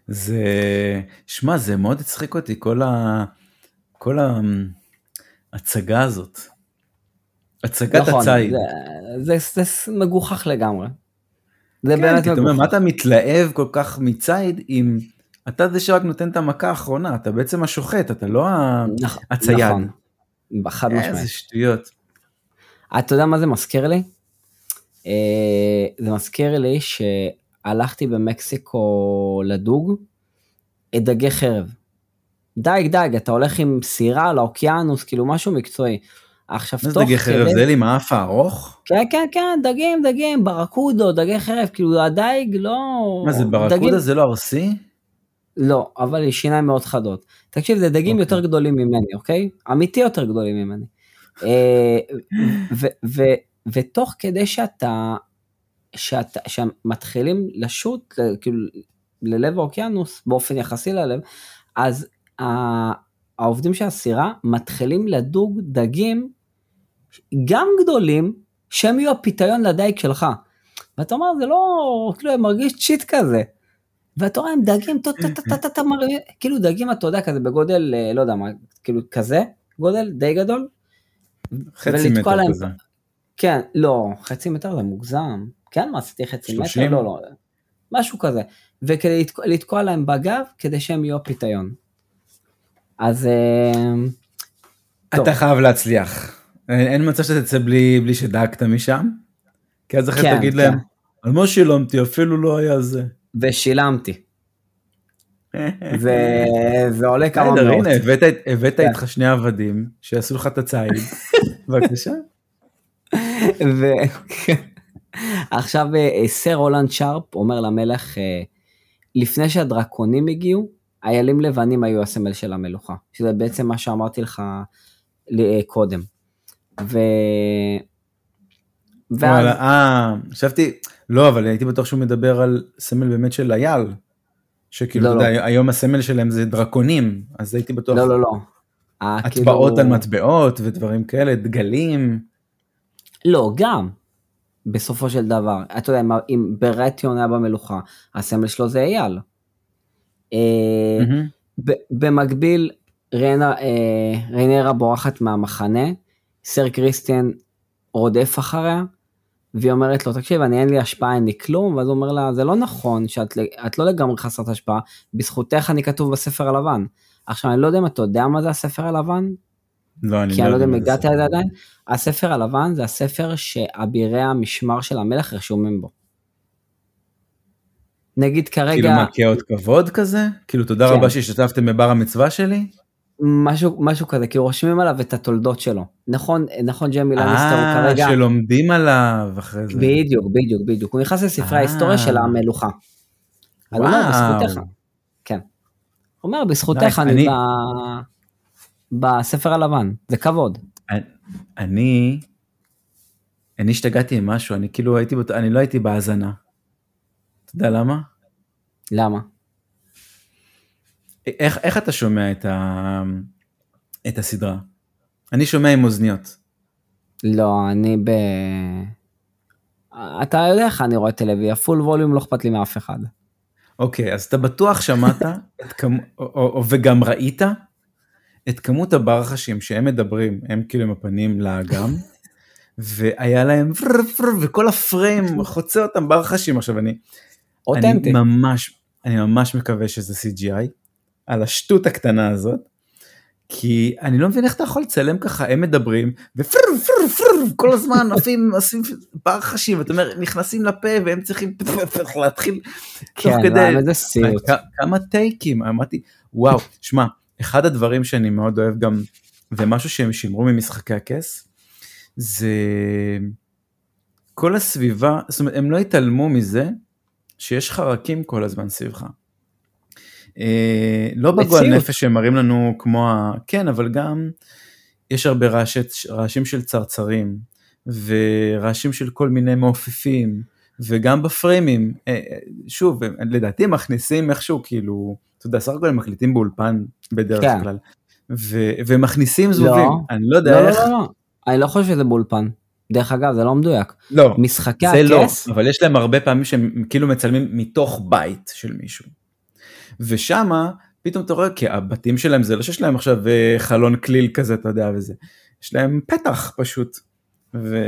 זה, שמע, זה מאוד הצחיק אותי, כל ה... כל ההצגה הזאת. הצגת נכון, הציד. זה, זה, זה מגוחך לגמרי. זה כן, באמת מגוחך. מה אתה מתלהב כל כך מציד אם אתה זה שרק נותן את המכה האחרונה, אתה בעצם השוחט, אתה לא נכ, הצייד. נכון, חד משמעית. איזה שטויות. אתה יודע מה זה מזכיר לי? אה, זה מזכיר לי שהלכתי במקסיקו לדוג דגי חרב. דייג דייג, אתה הולך עם סירה לאוקיינוס, כאילו משהו מקצועי. עכשיו תוך כדי... דגי חרב? זה עם האף הארוך? כן, כן, כן, דגים, דגים, ברקודה, דגי חרב, כאילו הדייג לא... מה זה ברקודה דגים... זה לא ארסי? לא, אבל יש שיניים מאוד חדות. תקשיב, זה דגים okay. יותר אוקיי. גדולים ממני, אוקיי? אמיתי יותר גדולים ממני. אה, ותוך כדי שאתה, שאתה, שמתחילים לשוט, כאילו, ללב האוקיינוס, באופן יחסי ללב, אז העובדים של הסירה מתחילים לדוג דגים גם גדולים, שהם יהיו הפיתיון לדייג שלך. ואתה אומר, זה לא, כאילו, מרגיש צ'יט כזה. ואתה רואה הם דגים, כאילו דגים אתה יודע כזה בגודל, אה, לא יודע מה, כאילו כזה, גודל די גדול. חצי מטר כזה. כן, לא, חצי מטר זה מוגזם. כן, מה עשיתי חצי מטר? לא, לא, משהו כזה. וכדי לתקוע להם בגב, כדי שהם יהיו פיתיון. אז... אה, אתה חייב להצליח. אין מצב שאתה תצא בלי שדאגת משם? כי אז אחרי כן, תגיד להם, כן. על מה שילמתי, אפילו לא היה זה. ושילמתי. זה עולה כמה מאות. הנה, הבאת כן. איתך שני עבדים שיעשו לך את הציד, בבקשה. עכשיו אה, סר רולנד שרפ אומר למלך, אה, לפני שהדרקונים הגיעו, איילים לבנים היו הסמל של המלוכה, שזה בעצם מה שאמרתי לך אה, קודם. ו... ואז... אה, חשבתי, לא, אבל הייתי בטוח שהוא מדבר על סמל באמת של אייל. שכאילו, לא, אתה יודע, לא. היום הסמל שלהם זה דרקונים, אז הייתי בטוח... לא, לא, לא. הטבעות כאילו... על מטבעות ודברים כאלה, דגלים. לא, גם. בסופו של דבר, אתה יודע, אם ברטיון היה במלוכה, הסמל שלו זה אייל. Mm-hmm. במקביל, ריינרה בורחת מהמחנה, סר קריסטיאן רודף אחריה, והיא אומרת לו, תקשיב, אני אין לי השפעה, אין לי כלום, ואז הוא אומר לה, זה לא נכון שאת לא לגמרי חסרת השפעה, בזכותך אני כתוב בספר הלבן. עכשיו, אני לא יודע אם אתה יודע מה זה הספר הלבן, לא, אני לא כי אני לא יודע אם הגעת לזה עדיין. הספר הלבן זה הספר שאבירי המשמר של המלך רשומים בו. נגיד כרגע... כאילו מה, כאות כבוד כזה? כאילו תודה כן. רבה שהשתתפתם בבר המצווה שלי? משהו, משהו כזה, כי רושמים עליו את התולדות שלו. נכון, נכון ג'מי לניסטר הוא כרגע... אה, שלומדים עליו אחרי זה. בדיוק, בדיוק, בדיוק. הוא נכנס לספרי ההיסטוריה של המלוכה. וואו. הוא אומר, בזכותך. כן. הוא אומר, בזכותך אני, אני... ב... בספר הלבן, זה כבוד. אני, אני השתגעתי עם משהו, אני כאילו הייתי, אני לא הייתי בהאזנה. אתה יודע למה? למה? איך, איך אתה שומע את, ה, את הסדרה? אני שומע עם אוזניות. לא, אני ב... אתה יודע איך אני רואה טלוויה, פול ווליום לא אכפת לי מאף אחד. אוקיי, אז אתה בטוח שמעת, כמ... או, או, או, וגם ראית את כמות הברחשים שהם מדברים, הם כאילו עם הפנים לאגם, והיה להם פר פר, וכל הפריים חוצה אותם ברחשים. עכשיו אני, אותנטי. אני ממש, אני ממש מקווה שזה CGI, על השטות הקטנה הזאת, כי אני לא מבין איך אתה יכול לצלם ככה, הם מדברים, ופר פר פר, כל הזמן עפים, עושים ברחשים, אתה אומר, נכנסים לפה והם צריכים להתחיל כן, תוך כדי, איזה סיוט. כמה טייקים, אמרתי, וואו, שמע, אחד הדברים שאני מאוד אוהב גם, ומשהו שהם שימרו ממשחקי הכס, זה כל הסביבה, זאת אומרת, הם לא התעלמו מזה שיש חרקים כל הזמן סביבך. אה, לא בגועל נפש שהם מראים לנו כמו ה... כן, אבל גם יש הרבה רעשת, רעשים של צרצרים, ורעשים של כל מיני מעופפים, וגם בפריימים, אה, אה, שוב, לדעתי מכניסים איכשהו, כאילו, אתה יודע, סך הכל הם מקליטים באולפן בדרך כן. כלל, ו- ומכניסים זבובים, לא, אני לא יודע לא, איך... לא, לא, לא, אני לא חושב שזה באולפן. דרך אגב, זה לא מדויק. לא, משחקי זה לא, הכס... לא, אבל יש להם הרבה פעמים שהם כאילו מצלמים מתוך בית של מישהו. ושמה, פתאום אתה רואה, כי הבתים שלהם זה לא שיש להם עכשיו אה, חלון כליל כזה, אתה יודע, וזה. יש להם פתח פשוט. ו...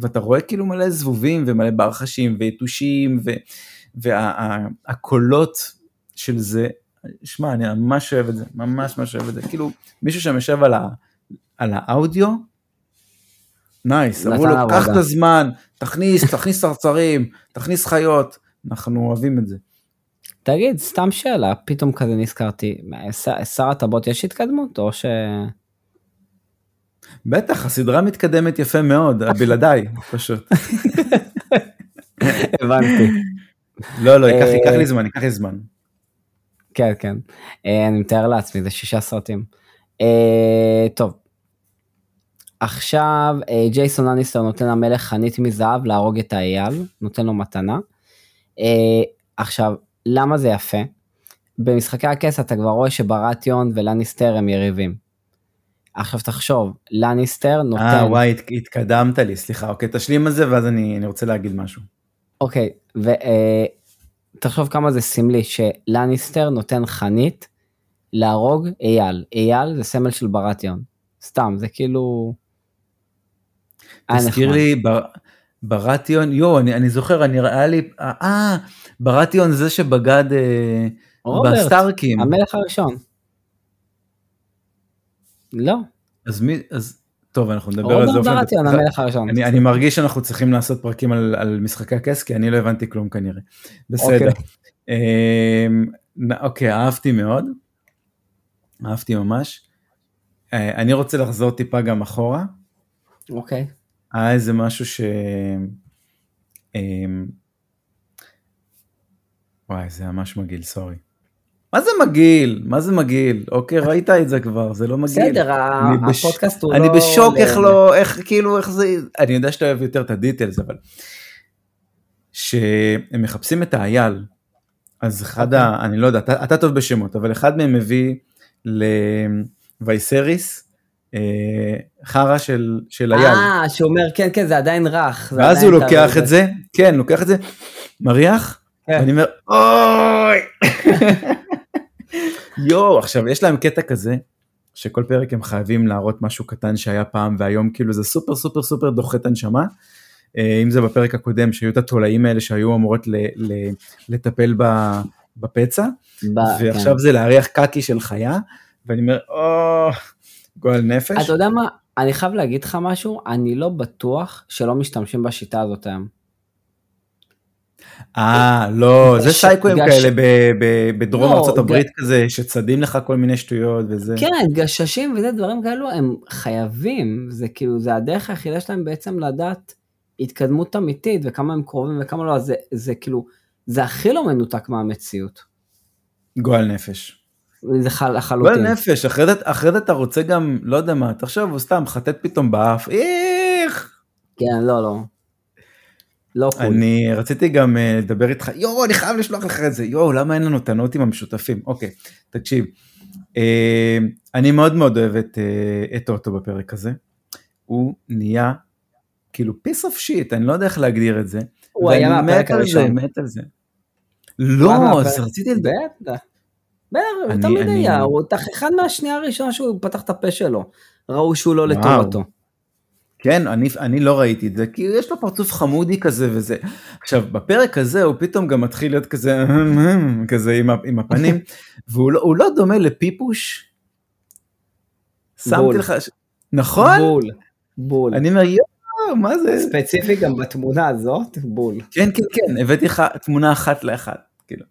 ואתה רואה כאילו מלא זבובים ומלא ברחשים ויתושים ו... והקולות וה... של זה, שמע, אני ממש אוהב את זה, ממש ממש אוהב את זה. כאילו, מישהו שם יושב על, ה... על האודיו, נייס, אמרו לו, קח את הזמן, תכניס, תכניס צרצרים, תכניס חיות, אנחנו אוהבים את זה. תגיד, סתם שאלה, פתאום כזה נזכרתי, שר הטבות יש התקדמות או ש... בטח, הסדרה מתקדמת יפה מאוד, בלעדיי, פשוט. הבנתי. לא, לא, ייקח, לי זמן, ייקח לי זמן. כן, כן. אה, אני מתאר לעצמי, זה שישה סרטים. אה, טוב. עכשיו אה, ג'ייסון אניסטר נותן למלך חנית מזהב להרוג את האייל, נותן לו מתנה. עכשיו, למה זה יפה? במשחקי הכס אתה כבר רואה שברטיון ולניסטר הם יריבים. עכשיו תחשוב, לניסטר נותן... אה וואי, התקדמת לי, סליחה, אוקיי, תשלים על זה ואז אני, אני רוצה להגיד משהו. אוקיי, ותחשוב אה, כמה זה סמלי שלניסטר נותן חנית להרוג אייל. אייל זה סמל של ברטיון. סתם, זה כאילו... תזכיר לי, בר... ברטיון, יואו, אני, אני זוכר, אני ראה לי, אה, ברטיון זה שבגד אה, בסטארקים. המלך הראשון. לא. אז מי, אז טוב אנחנו נדבר על זה. ברטיון המלך הראשון. אני, אני מרגיש שאנחנו צריכים לעשות פרקים על, על משחקי הכס כי אני לא הבנתי כלום כנראה. בסדר. אוקיי, אמ, אוקיי אהבתי מאוד. אהבתי ממש. אה, אני רוצה לחזור טיפה גם אחורה. אוקיי. היה איזה משהו ש... אמ, וואי, זה ממש מגעיל, סורי. מה זה מגעיל? מה זה מגעיל? אוקיי, ראית את זה כבר, זה לא מגעיל. בסדר, הפודקאסט הוא לא... אני בשוק איך לא, איך כאילו, איך זה... אני יודע שאתה אוהב יותר את הדיטלס, אבל... שהם מחפשים את האייל, אז אחד ה... אוקיי. אני לא יודע, אתה טוב בשמות, אבל אחד מהם מביא לווייסריס, אה, חרא של, של אייל. אה, שאומר כן כן זה עדיין רך. ואז עדיין הוא לוקח את זה, כן, לוקח את זה, מריח, כן. ואני אומר, אוי! יואו, עכשיו יש להם קטע כזה, שכל פרק הם חייבים להראות משהו קטן שהיה פעם והיום כאילו זה סופר סופר סופר דוחה את הנשמה. אה, אם זה בפרק הקודם שהיו את התולעים האלה שהיו אמורות ל, ל, לטפל ב, בפצע, ב, ועכשיו כן. זה להריח קקי של חיה, ואני אומר, או, גועל נפש. אתה יודע מה, אני חייב להגיד לך משהו, אני לא בטוח שלא משתמשים בשיטה הזאת היום. אה, לא, זה סייקויים כאלה בדרום לא, הברית כזה, שצדים לך כל מיני שטויות וזה. כן, גששים וזה דברים כאלו, הם חייבים, זה כאילו, זה הדרך היחידה שלהם בעצם לדעת התקדמות אמיתית וכמה הם קרובים וכמה לא, זה, זה כאילו, זה הכי לא מנותק מהמציאות. גועל נפש. זה לחלוטין. גועל נפש, אחרי זה אתה רוצה גם, לא יודע מה, תחשוב, הוא סתם חטט פתאום באף, איך. כן, לא, לא. לא קול. אני רציתי גם uh, לדבר איתך, יואו, אני חייב לשלוח לך את זה, יואו, למה אין לנו את הנוטים המשותפים? אוקיי, תקשיב. Uh, אני מאוד מאוד אוהב את, uh, את אוטו בפרק הזה. הוא נהיה כאילו piece of shit, אני לא יודע איך להגדיר את זה. הוא היה מהפרק הראשון. מת על זה. לא, אז רציתי... בטח. בטח, הוא תמיד היה, הוא אחד מהשנייה הראשונה שהוא פתח את הפה שלו. ראו שהוא לא לטובתו. כן, אני, אני לא ראיתי את זה, כי יש לו פרצוף חמודי כזה וזה. עכשיו, בפרק הזה הוא פתאום גם מתחיל להיות כזה, כזה עם, עם הפנים, והוא לא, לא דומה לפיפוש. שמתי לך, נכון? בול, בול. אני אומר, יואו, מה זה? ספציפי גם בתמונה הזאת, בול. כן, כן, כן, הבאתי לך תמונה אחת לאחת, כאילו.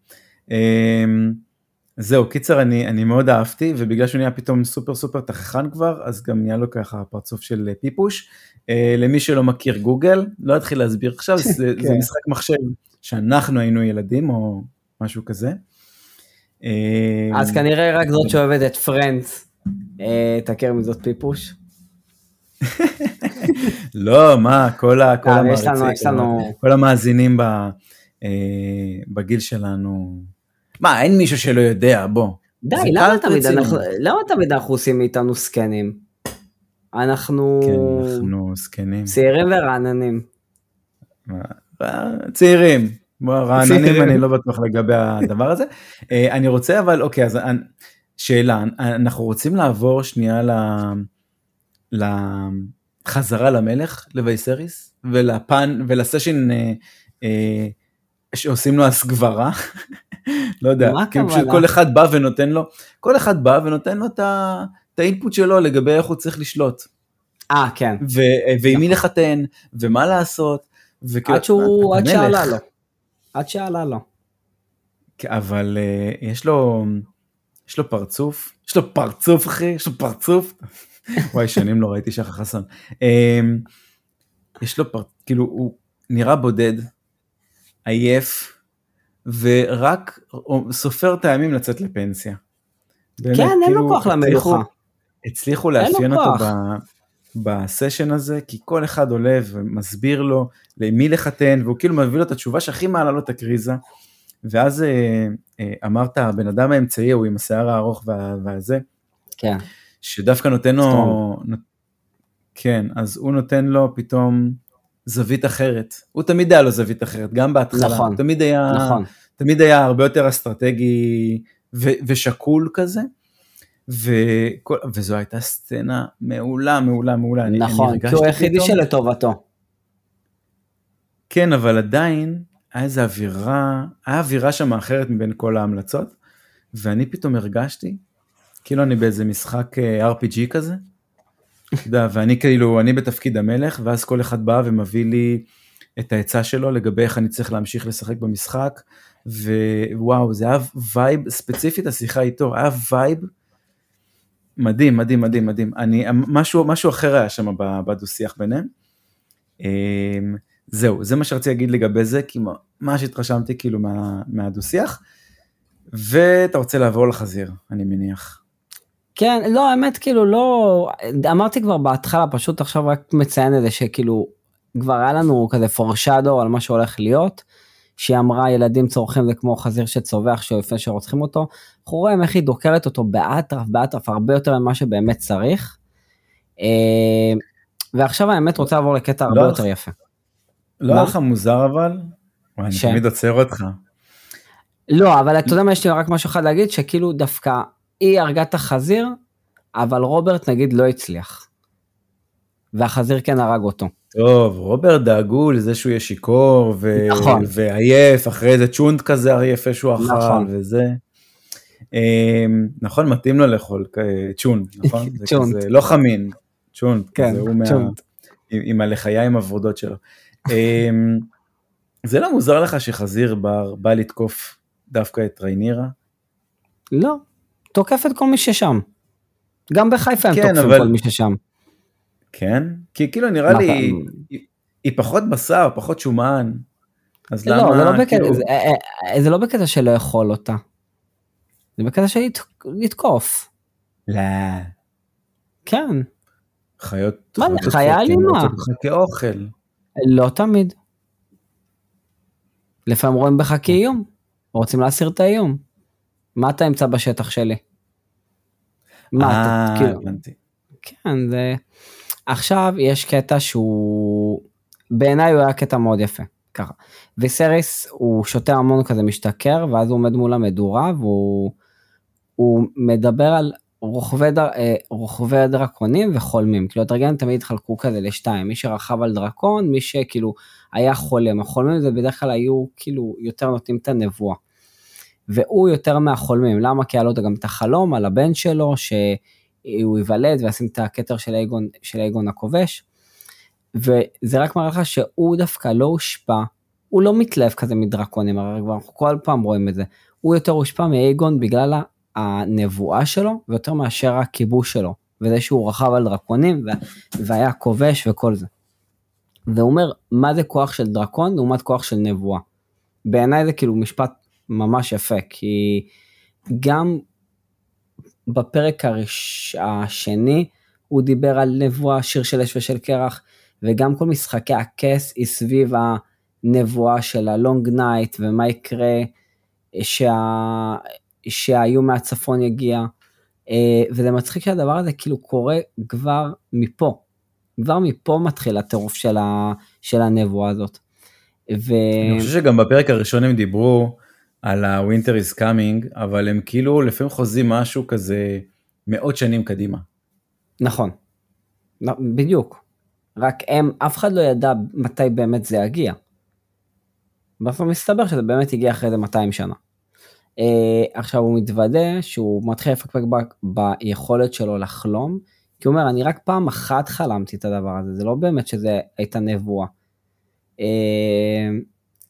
זהו, קיצר, אני, אני מאוד אהבתי, ובגלל שהוא נהיה פתאום סופר סופר תככן כבר, אז גם נהיה לו ככה פרצוף של פיפוש. אה, למי שלא מכיר גוגל, לא אתחיל להסביר עכשיו, זה, זה כן. משחק מחשב שאנחנו היינו ילדים או משהו כזה. אה, אז כנראה רק זאת שאוהבת את פרנדס, אה, תכיר מזאת פיפוש. לא, מה, כל, ה, כל, המעריצים, כל המאזינים ב, בגיל שלנו. מה, אין מישהו שלא יודע, בוא. די, למה תמיד, אנחנו, למה תמיד אנחנו עושים מאיתנו סקנים? אנחנו... כן, אנחנו זקנים. צעירים ורעננים. צעירים. רעננים אני לא בטוח לגבי הדבר הזה. אה, אני רוצה אבל, אוקיי, אז שאלה, אנחנו רוצים לעבור שנייה ל... לחזרה למלך, לווייסריס, ולפן, ולסשן אה, אה, שעושים לו הסגברה. לא יודע, כאילו שכל אחד בא ונותן לו, כל אחד בא ונותן לו את האינפוט שלו לגבי איך הוא צריך לשלוט. אה, כן. ועם מי לחתן, ומה לעשות. עד שהוא, עד שעלה לו. עד שעלה לו. אבל uh, יש לו, יש לו פרצוף, יש לו פרצוף אחי, יש לו פרצוף. וואי, שנים לא ראיתי שחר חסון. Um, יש לו פרצוף, כאילו, הוא נראה בודד, עייף, ורק סופר את הימים לצאת לפנסיה. באמת, כן, אין כאילו, לו כוח למלוכה. הצליחו לאפיין אותו ב, בסשן הזה, כי כל אחד עולה ומסביר לו למי לחתן, והוא כאילו מביא לו את התשובה שהכי מעלה לו את הקריזה. ואז אה, אה, אמרת, הבן אדם האמצעי הוא עם השיער הארוך וה, והזה, כן. שדווקא נותן לו, נות, כן, אז הוא נותן לו פתאום זווית אחרת. הוא תמיד היה לו זווית אחרת, גם בהתחלה. נכון. הוא תמיד היה, נכון. תמיד היה הרבה יותר אסטרטגי ו, ושקול כזה. וכל, וזו הייתה סצנה מעולה, מעולה, מעולה. נכון, כי הוא היחידי שלטובתו. כן, אבל עדיין, היה איזו אווירה, היה אווירה שם אחרת מבין כל ההמלצות, ואני פתאום הרגשתי, כאילו אני באיזה משחק אה, RPG כזה, אתה יודע, ואני כאילו, אני בתפקיד המלך, ואז כל אחד בא ומביא לי את העצה שלו לגבי איך אני צריך להמשיך לשחק במשחק, ווואו, זה היה vibe, ספציפית השיחה איתו, היה vibe מדהים, מדהים, מדהים, מדהים. אני, משהו, משהו אחר היה שם בדו-שיח ביניהם. אמ, זהו, זה מה שרציתי להגיד לגבי זה, כי ממש התרשמתי כאילו מה, מהדו-שיח. ואתה רוצה לעבור לחזיר, אני מניח. כן, לא, האמת, כאילו, לא, אמרתי כבר בהתחלה, פשוט עכשיו רק מציין את זה שכאילו, כבר היה לנו כזה פורשדו על מה שהולך להיות. שהיא אמרה ילדים צורכים זה כמו חזיר שצווח לפני שרוצחים אותו, אנחנו רואים איך היא דוקרת אותו באטרף באטרף הרבה יותר ממה שבאמת צריך. אה, ועכשיו האמת רוצה לעבור לקטע הרבה לא יותר יפה. לא היה לך מוזר אבל? אני תמיד עוצר אותך. לא, אבל אתה יודע מה יש לי רק משהו אחד להגיד, שכאילו דווקא היא הרגה את החזיר, אבל רוברט נגיד לא הצליח. והחזיר כן הרג אותו. טוב, רוברט דאגו לזה שהוא יהיה שיכור ו... נכון. ועייף, אחרי איזה צ'ונט כזה יפה שהוא אכל נכון. וזה. אמ, נכון, מתאים לו לאכול צ'ונט, נכון? צ'ונט. זה לא חמין, צ'ונט, כן, הוא מה... עם, עם הלחיים הוורודות שלו. אמ, זה לא מוזר לך שחזיר בר בא לתקוף דווקא את ריינירה? לא, תוקף את כל מי ששם. גם בחיפה הם כן, תוקפים אבל... כל מי ששם. כן? כי כאילו נראה לי, היא, היא פחות בשר, פחות שומן. אז לא, למה, זה לא, בקטע, כאילו... זה, אה, אה, זה לא בקטע של לאכול אותה. זה בקטע של לתקוף. לא. כן. חיות, מה זה, חיה אלימה. כאוכל. לא תמיד. לפעמים רואים בך כאיום, רוצים להסיר את האיום. מה אתה אמצא בשטח שלי? מה אתה, אה, כאילו, הבנתי. כן, זה... עכשיו יש קטע שהוא בעיניי הוא היה קטע מאוד יפה ככה. וסריס הוא שותה המון כזה משתכר ואז הוא עומד מול המדורה והוא מדבר על רוכבי, דר, אה, רוכבי דרקונים וחולמים כאילו הדרגנים תמיד התחלקו כזה לשתיים מי שרכב על דרקון מי שכאילו היה חולם החולמים זה בדרך כלל היו כאילו יותר נותנים את הנבואה. והוא יותר מהחולמים למה כי היה לו גם את החלום על הבן שלו ש... הוא ייוולד וישים את הכתר של אייגון, של אייגון הכובש. וזה רק מראה לך שהוא דווקא לא הושפע, הוא לא מתלהב כזה מדרקונים, הרי כבר אנחנו כל פעם רואים את זה. הוא יותר הושפע מאייגון בגלל הנבואה שלו, ויותר מאשר הכיבוש שלו, וזה שהוא רכב על דרקונים והיה כובש וכל זה. והוא אומר, מה זה כוח של דרקון לעומת כוח של נבואה. בעיניי זה כאילו משפט ממש יפה, כי גם בפרק הראש... השני הוא דיבר על נבואה, שיר של אש ושל קרח, וגם כל משחקי הכס היא סביב הנבואה של ה long night ומה יקרה שה... שהאיום מהצפון יגיע. אה, וזה מצחיק שהדבר הזה כאילו קורה כבר מפה. כבר מפה מתחיל הטירוף של, ה... של הנבואה הזאת. ו... אני חושב שגם בפרק הראשון הם דיברו על ה-Winter is coming, אבל הם כאילו לפעמים חוזים משהו כזה מאות שנים קדימה. נכון, בדיוק. רק הם, אף אחד לא ידע מתי באמת זה יגיע. בסוף מסתבר שזה באמת הגיע אחרי זה 200 שנה. Uh, עכשיו הוא מתוודה שהוא מתחיל לפקפק ב- ביכולת שלו לחלום, כי הוא אומר אני רק פעם אחת חלמתי את הדבר הזה, זה לא באמת שזה הייתה נבואה. Uh,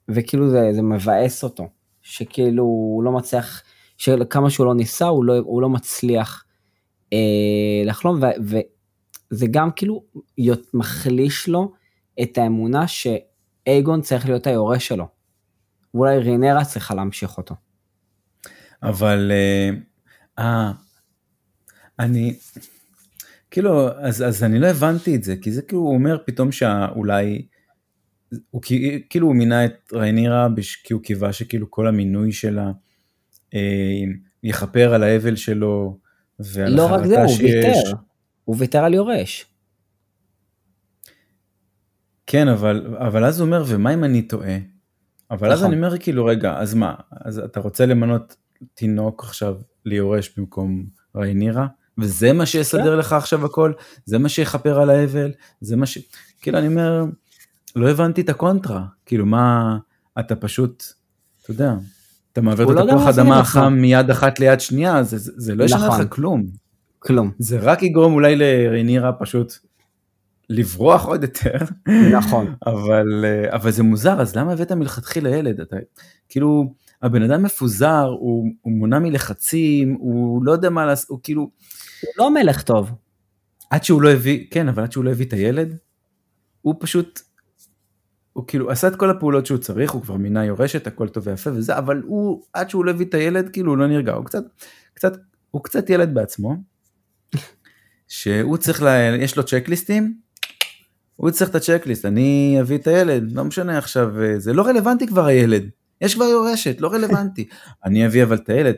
וכאילו זה, זה מבאס אותו, שכאילו הוא לא מצליח, שכמה שהוא לא ניסה הוא לא, הוא לא מצליח uh, לחלום, ו- וזה גם כאילו מחליש לו את האמונה שאייגון צריך להיות היורש שלו. ואולי רינרה צריכה להמשיך אותו. אבל אה, אה, אני, כאילו, אז, אז אני לא הבנתי את זה, כי זה כאילו הוא אומר פתאום שאולי, הוא כאילו הוא מינה את ריינירה כי הוא קיווה שכאילו כל המינוי שלה אה, יכפר על האבל שלו ועל לא רק זה, הוא ויתר, הוא ויתר על יורש. כן, אבל, אבל אז הוא אומר, ומה אם אני טועה? אבל אז נכון. אני אומר כאילו, רגע, אז מה, אז אתה רוצה למנות תינוק עכשיו ליורש במקום ריינירה, וזה מה שיסדר כן. לך עכשיו הכל, זה מה שיכפר על האבל, זה מה ש... כאילו אני אומר, לא הבנתי את הקונטרה, כאילו מה, אתה פשוט, אתה יודע, אתה מעביר את לא התפוח אדמה החם מיד אחת ליד שנייה, זה, זה, זה לא ישנה נכון. לך כלום. כלום. זה רק יגרום אולי לריינירה פשוט לברוח עוד יותר. נכון. אבל, אבל זה מוזר, אז למה הבאת מלכתחילה ילד? אתה, כאילו, הבן אדם מפוזר, הוא, הוא מונע מלחצים, הוא לא יודע מה לעשות, הוא כאילו... הוא לא מלך טוב. עד שהוא לא הביא, כן, אבל עד שהוא לא הביא את הילד, הוא פשוט, הוא כאילו עשה את כל הפעולות שהוא צריך, הוא כבר מינה יורשת, הכל טוב ויפה וזה, אבל הוא, עד שהוא לא הביא את הילד, כאילו הוא לא נרגע, הוא קצת, קצת, הוא קצת ילד בעצמו, שהוא צריך, לה, יש לו צ'קליסטים, הוא צריך את הצ'קליסט, אני אביא את הילד, לא משנה עכשיו, זה לא רלוונטי כבר הילד. יש כבר יורשת, לא רלוונטי. אני אביא אבל את הילד.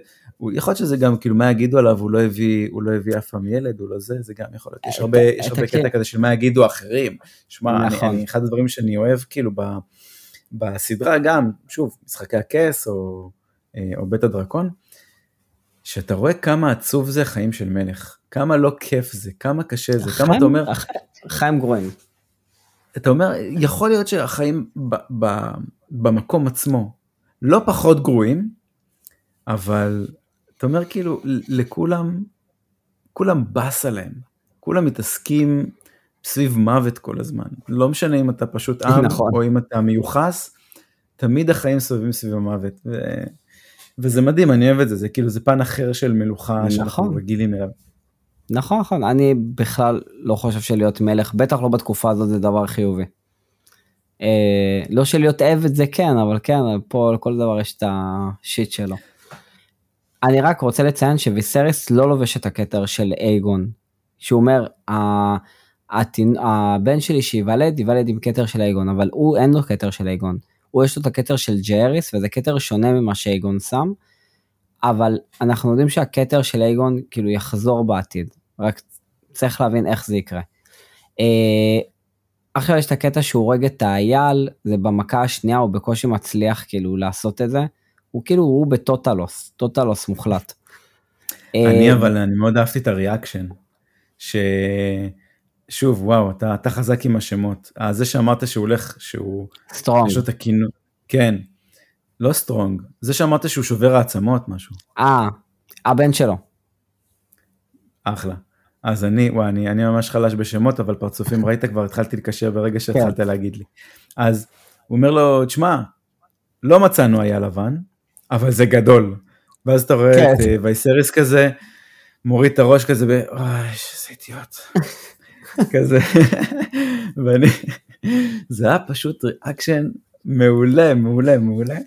יכול להיות שזה גם כאילו מה יגידו עליו, הוא לא הביא, הוא לא הביא אף פעם ילד, הוא לא זה, זה גם יכול להיות. יש הרבה, יש הרבה קטע כזה של מה יגידו אחרים. שמע, נכון. אני, אחד הדברים שאני אוהב כאילו ב, בסדרה גם, שוב, משחקי הכס או, אה, או בית הדרקון, שאתה רואה כמה עצוב זה חיים של מלך, כמה לא כיף זה, כמה קשה זה, כמה אתה אומר... חיים גרועים. אתה אומר, יכול להיות שהחיים ב, ב, במקום עצמו לא פחות גרועים, אבל אתה אומר כאילו לכולם, כולם באס עליהם, כולם מתעסקים סביב מוות כל הזמן, לא משנה אם אתה פשוט עם נכון. או אם אתה מיוחס, תמיד החיים סובבים סביב המוות. ו... וזה מדהים, אני אוהב את זה, זה כאילו זה פן אחר של מלוכה נכון. שאנחנו רגילים אליו. נכון, נכון, אני בכלל לא חושב שלהיות מלך, בטח לא בתקופה הזאת זה דבר חיובי. אה, לא של להיות עבד זה כן, אבל כן, פה לכל דבר יש את השיט שלו. אני רק רוצה לציין שוויסריס לא לובש את הכתר של אייגון, שהוא אומר, הבן שלי שייוולד, ייוולד עם כתר של אייגון, אבל הוא אין לו כתר של אייגון. הוא יש לו את הכתר של ג'אריס, וזה כתר שונה ממה שאייגון שם, אבל אנחנו יודעים שהכתר של אייגון כאילו יחזור בעתיד, רק צריך להבין איך זה יקרה. אה, עכשיו יש את הקטע שהוא הורג את האייל, זה במכה השנייה, הוא בקושי מצליח כאילו לעשות את זה. הוא כאילו, הוא בטוטלוס, טוטלוס מוחלט. אני אה, אבל, אני מאוד אהבתי את ה reaction. ש... שוב, וואו, אתה, אתה חזק עם השמות. אה, זה שאמרת שהוא הולך, שהוא... סטרונג. יש לו את הכינוי. כן. לא סטרונג. זה שאמרת שהוא שובר העצמות, משהו. אה, הבן שלו. אחלה. אז אני, וואי, אני, אני ממש חלש בשמות, אבל פרצופים ראית כבר, התחלתי לקשר ברגע שהתחלת כן. להגיד לי. אז הוא אומר לו, תשמע, לא מצאנו היה לבן, אבל זה גדול. ואז אתה רואה כן. את אה, וייסריס כזה, מוריד את הראש כזה, ב... אוי, איזה אידיוט. כזה, ואני, זה היה פשוט ריאקשן מעולה, מעולה, מעולה.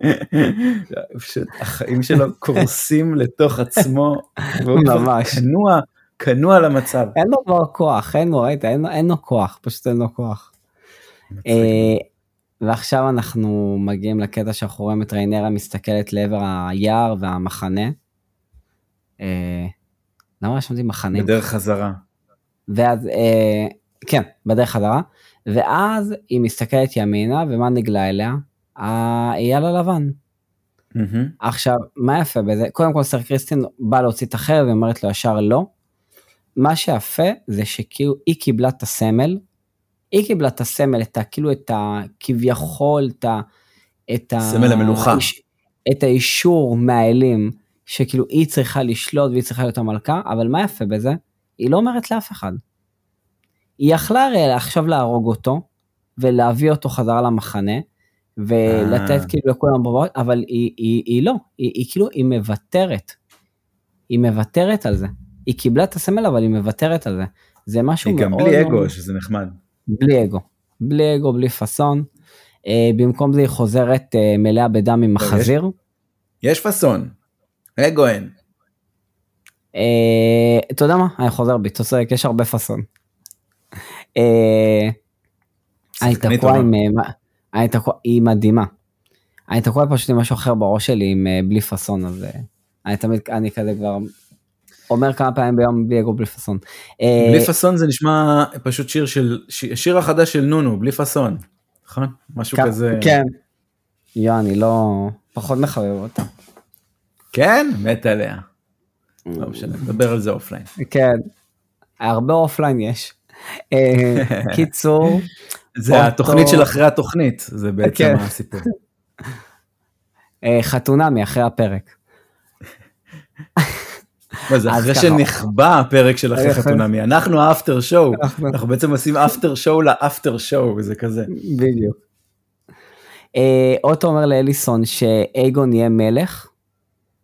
פשוט החיים שלו קורסים לתוך עצמו, והוא ממש כנוע, כנוע למצב. אין לו כבר כוח, אין לו, ראית, אין, אין לו כוח, פשוט אין לו כוח. אה, ועכשיו אנחנו מגיעים לקטע שאנחנו רואים את ריינרה מסתכלת לעבר היער והמחנה. אה, למה רשמתי מחנה? בדרך חזרה. ואז, אה, כן, בדרך חזרה. ואז היא מסתכלת ימינה, ומה נגלה אליה? האייל הלבן. Mm-hmm. עכשיו, מה יפה בזה? קודם כל סר קריסטין בא להוציא את החרב ואומרת לו ישר לא. מה שיפה זה שכאילו היא קיבלה את הסמל, היא קיבלה את הסמל, את ה... כאילו את ה... כביכול את ה... את ה... סמל המלוכה. את האישור מהאלים, שכאילו היא צריכה לשלוט והיא צריכה להיות המלכה, אבל מה יפה בזה? היא לא אומרת לאף אחד. היא יכלה הרי עכשיו להרוג אותו, ולהביא אותו חזרה למחנה, ולתת אה. כאילו לכולם בבית, אבל היא, היא, היא לא, היא, היא כאילו, היא מוותרת. היא מוותרת על זה. היא קיבלה את הסמל, אבל היא מוותרת על זה. זה משהו מאוד... היא גם בלי אגו, שזה נחמד. בלי אגו. בלי אגו, בלי פאסון. Uh, במקום זה היא חוזרת uh, מלאה בדם עם החזיר. יש, יש פאסון, אגו אין. Uh, אתה יודע מה? אני חוזר בי, אתה צודק, יש הרבה פאסון. Uh, אני תקוע עם... אני תקוע, היא מדהימה. אני תקוע פשוט עם משהו אחר בראש שלי עם בלי פאסון, אז אני תמיד, אני כזה כבר אומר כמה פעמים ביום בלי אגו בלי פאסון. בלי אה, פאסון זה נשמע פשוט שיר של, שיר החדש של נונו, בלי פאסון, נכון? משהו כזה. כן. יו, אני לא, פחות מחבב אותה. כן? מת עליה. לא משנה, נדבר על זה offline. כן, הרבה offline יש. אה, קיצור. זה התוכנית של אחרי התוכנית, זה בעצם כן. הסיפור. אה, חתונה מאחרי הפרק. מה זה אחרי שנכבה הפרק של אחרי חתונמי, אנחנו האפטר שואו, אנחנו בעצם עושים אפטר שואו לאפטר שואו, וזה כזה. בדיוק. אה, אוטו אומר לאליסון שאייגון יהיה מלך,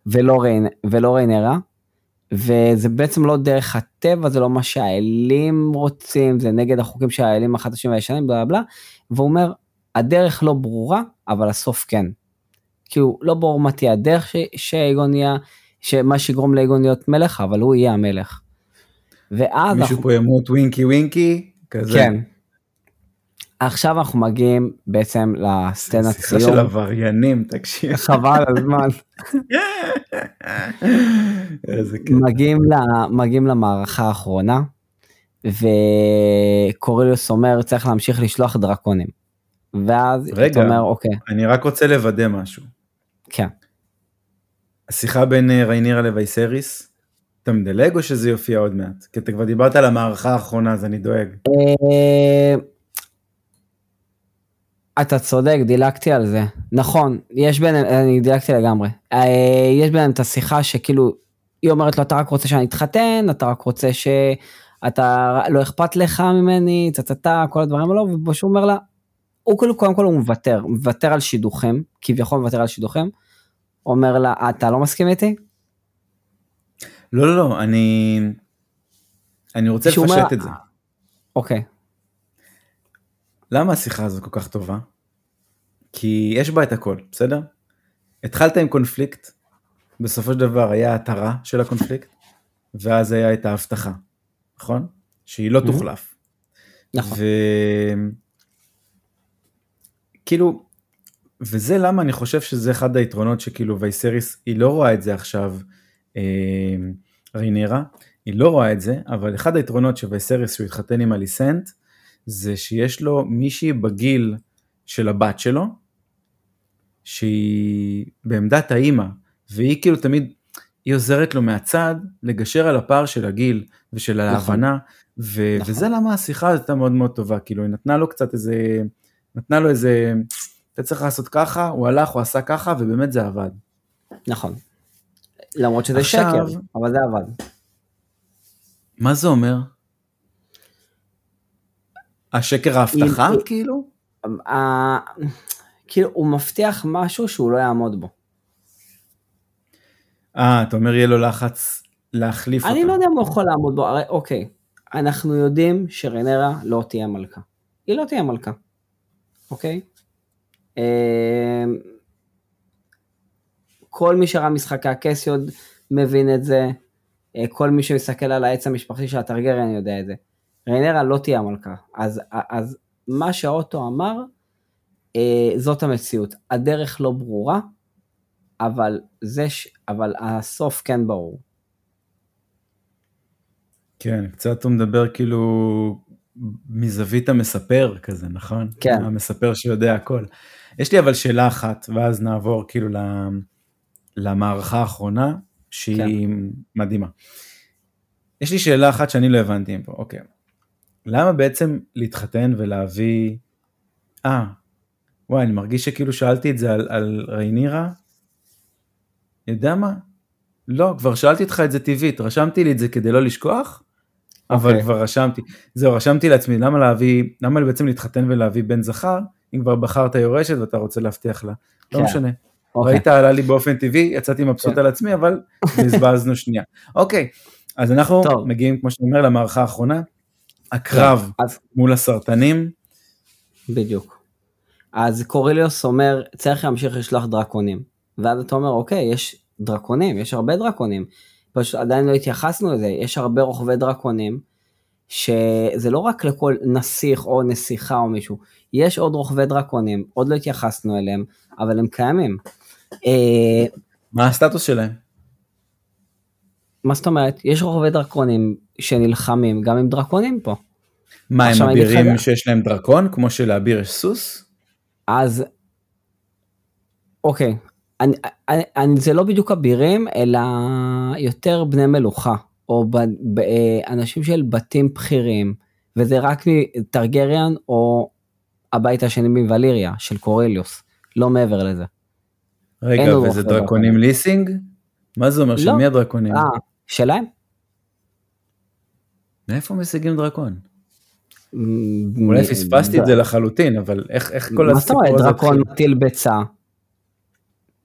ולא ריינרה, וזה בעצם לא דרך הטבע, זה לא מה שהאלים רוצים, זה נגד החוקים של האלים החדשים והישנים, בלה בלה, והוא אומר, הדרך לא ברורה, אבל הסוף כן. כאילו, לא ברור מה תהיה הדרך שאייגון יהיה. שמה שיגרום לאגון להיות מלך, אבל הוא יהיה המלך. ואז... מישהו אנחנו... פה ימות ווינקי ווינקי? כזה. כן. עכשיו אנחנו מגיעים בעצם לסצנת סיום. שיחה של עבריינים, תקשיב. חבל הזמן. מגיעים, לה, מגיעים למערכה האחרונה, וקוריליוס אומר צריך להמשיך לשלוח דרקונים. ואז רגע, אומר אוקיי. אני רק רוצה לוודא משהו. כן. השיחה בין אה, ריינירה לווייסריס, אתה מדלג או שזה יופיע עוד מעט? כי אתה כבר דיברת על המערכה האחרונה אז אני דואג. אה, אתה צודק, דילגתי על זה. נכון, יש ביניהם, אני דילגתי לגמרי. אה, יש ביניהם את השיחה שכאילו, היא אומרת לו, אתה רק רוצה שאני אתחתן, אתה רק רוצה שאתה, לא אכפת לך ממני, טה כל הדברים האלו, ופשוט אומר לה, הוא כאילו, קודם כל הוא מוותר, מוותר על שידוכים, כביכול מוותר על שידוכים, אומר לה, אתה לא מסכים איתי? לא, לא, לא, אני... אני רוצה לפשט אומר... את זה. אוקיי. למה השיחה הזו כל כך טובה? כי יש בה את הכל, בסדר? התחלת עם קונפליקט, בסופו של דבר היה התרה של הקונפליקט, ואז היה את ההבטחה, נכון? שהיא לא תוחלף. נכון. וכאילו, וזה למה אני חושב שזה אחד היתרונות שכאילו וייסריס היא לא רואה את זה עכשיו אה, ריינרה היא לא רואה את זה אבל אחד היתרונות של וייסריס שהוא התחתן עם אליסנט זה שיש לו מישהי בגיל של הבת שלו שהיא בעמדת האימא והיא כאילו תמיד היא עוזרת לו מהצד לגשר על הפער של הגיל ושל נכון. ההבנה ו- נכון. וזה למה השיחה הייתה מאוד מאוד טובה כאילו היא נתנה לו קצת איזה נתנה לו איזה אתה צריך לעשות ככה, הוא הלך, הוא עשה ככה, ובאמת זה עבד. נכון. למרות שזה עכשיו, שקר, אבל זה עבד. מה זה אומר? השקר ההבטחה כאילו? כאילו הוא מבטיח משהו שהוא לא יעמוד בו. אה, אתה אומר יהיה לו לחץ להחליף אותה. אני לא יודע אם הוא יכול לעמוד בו, הרי אוקיי, אנחנו יודעים שרנרה לא תהיה מלכה. היא לא תהיה מלכה, אוקיי? אמ, כל מי שראה משחקי הכס עוד מבין את זה, אה, כל מי שמסתכל על העץ המשפחתי של הטרגריאן יודע את זה. ריינרה לא תהיה המלכה, אז, אז מה שאוטו אמר, אה, זאת המציאות. הדרך לא ברורה, אבל, זה ש... אבל הסוף כן ברור. כן, קצת הוא מדבר כאילו מזווית המספר כזה, נכון? כן. המספר שיודע הכל. יש לי אבל שאלה אחת, ואז נעבור כאילו למערכה האחרונה, שהיא כן. מדהימה. יש לי שאלה אחת שאני לא הבנתי פה, אוקיי. למה בעצם להתחתן ולהביא... אה, וואי, אני מרגיש שכאילו שאלתי את זה על, על ריינירה. יודע מה? לא, כבר שאלתי אותך את זה טבעית, רשמתי לי את זה כדי לא לשכוח, אבל okay. אוקיי. כבר רשמתי. זהו, רשמתי לעצמי, למה להביא, למה בעצם להתחתן ולהביא בן זכר, אם כבר בחרת יורשת ואתה רוצה להבטיח לה. Okay. לא כן. משנה. Okay. אוקיי. ראית, עלה לי באופן טבעי, יצאתי מבסוט okay. על עצמי, אבל בזבזנו שנייה. אוקיי, okay, אז אנחנו טוב. מגיעים, כמו שאתה אומר, למערכה האחרונה, הקרב. אז... מול הסרטנים. בדיוק. אז קוריליוס אומר, צריך להמשיך לשלוח דרקונים. ואז אתה אומר, אוקיי, יש דרקונים, יש הרבה דרקונים. פשוט עדיין לא התייחסנו לזה, יש הרבה רוכבי דרקונים, שזה לא רק לכל נסיך או נסיכה או מישהו, יש עוד רוכבי דרקונים, עוד לא התייחסנו אליהם, אבל הם קיימים. אה, מה הסטטוס שלהם? מה זאת אומרת? יש רוכבי דרקונים שנלחמים גם עם דרקונים פה. מה, הם אבירים שיש להם דרקון, כמו שלאביר יש סוס? אז, אוקיי, אני, אני, אני, זה לא בדיוק אבירים, אלא יותר בני מלוכה, או ב, ב, אנשים של בתים בכירים, וזה רק מטרגריאן או הבית השני מווליריה, של קוריליוס, לא מעבר לזה. רגע, וזה דרקונים ליסינג? מה זה אומר? לא. של מי הדרקונים? אה, שלהם. מאיפה משיגים דרקון? אולי פספסתי את זה לחלוטין, אבל איך כל הסיפור הזה... מה זאת אומרת דרקון מטיל ביצה?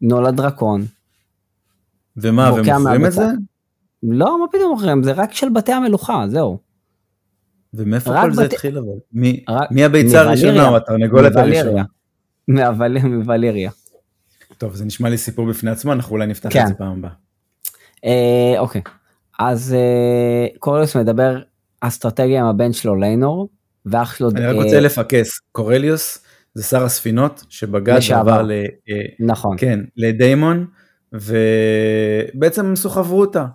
נולד דרקון. ומה, ומוכרים את זה? לא, מה פתאום מוכרים? זה רק של בתי המלוכה, זהו. ומאיפה כל זה התחיל אבל? מי, מי הביצה הראשונה או התרנגולת הראשונה? מווליריה. טוב, זה נשמע לי סיפור בפני עצמו, אנחנו אולי נפתח כן. את זה פעם הבאה. אה, אוקיי, אז אה, קוריוס מדבר אסטרטגיה עם הבן שלו ליינור, ואח שלו... אני רק אה, רוצה לפקס, קורליוס זה שר הספינות שבגד ועבר ל... אה, נכון. כן, לדיימון, ובעצם הם סוחברו אותה.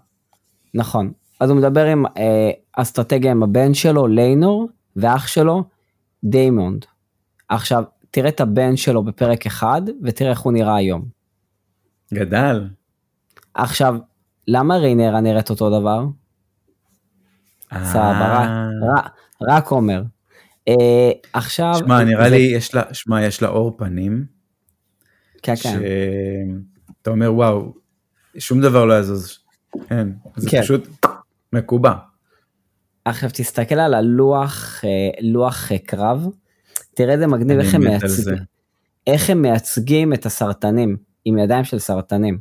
נכון. אז הוא מדבר עם אה, אסטרטגיה עם הבן שלו, ליינור, ואח שלו, ויימונד. עכשיו, תראה את הבן שלו בפרק אחד, ותראה איך הוא נראה היום. גדל. עכשיו, למה ריינרה נראית אותו דבר? סבבה, רק, רק אומר. אה, עכשיו... שמע, נראה לי יש לה, שמע, יש לה אור פנים. כן, כן. אתה אומר, וואו, שום דבר לא יזוז. כן, זה כן. פשוט מקובע. עכשיו תסתכל על הלוח, אה, לוח אה, קרב, תראה איזה מגניב איך הם, מייצג... איך הם מייצגים את הסרטנים, עם ידיים של סרטנים.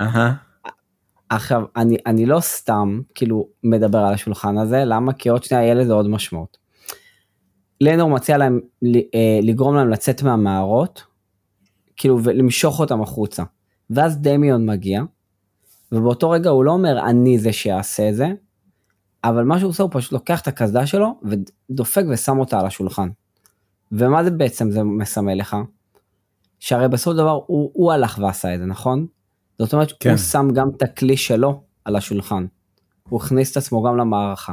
אהה. עכשיו, אני, אני לא סתם כאילו מדבר על השולחן הזה, למה? כי עוד שנייה יהיה לזה עוד משמעות. לנור מציע להם אה, לגרום להם לצאת מהמערות, כאילו ולמשוך אותם החוצה. ואז דמיון מגיע, ובאותו רגע הוא לא אומר אני זה שיעשה את זה, אבל מה שהוא עושה הוא פשוט לוקח את הקסדה שלו ודופק ושם אותה על השולחן. ומה זה בעצם זה מסמל לך? שהרי בסופו של דבר הוא, הוא הלך ועשה את זה, נכון? זאת אומרת כן. הוא שם גם את הכלי שלו על השולחן. הוא הכניס את עצמו גם למערכה.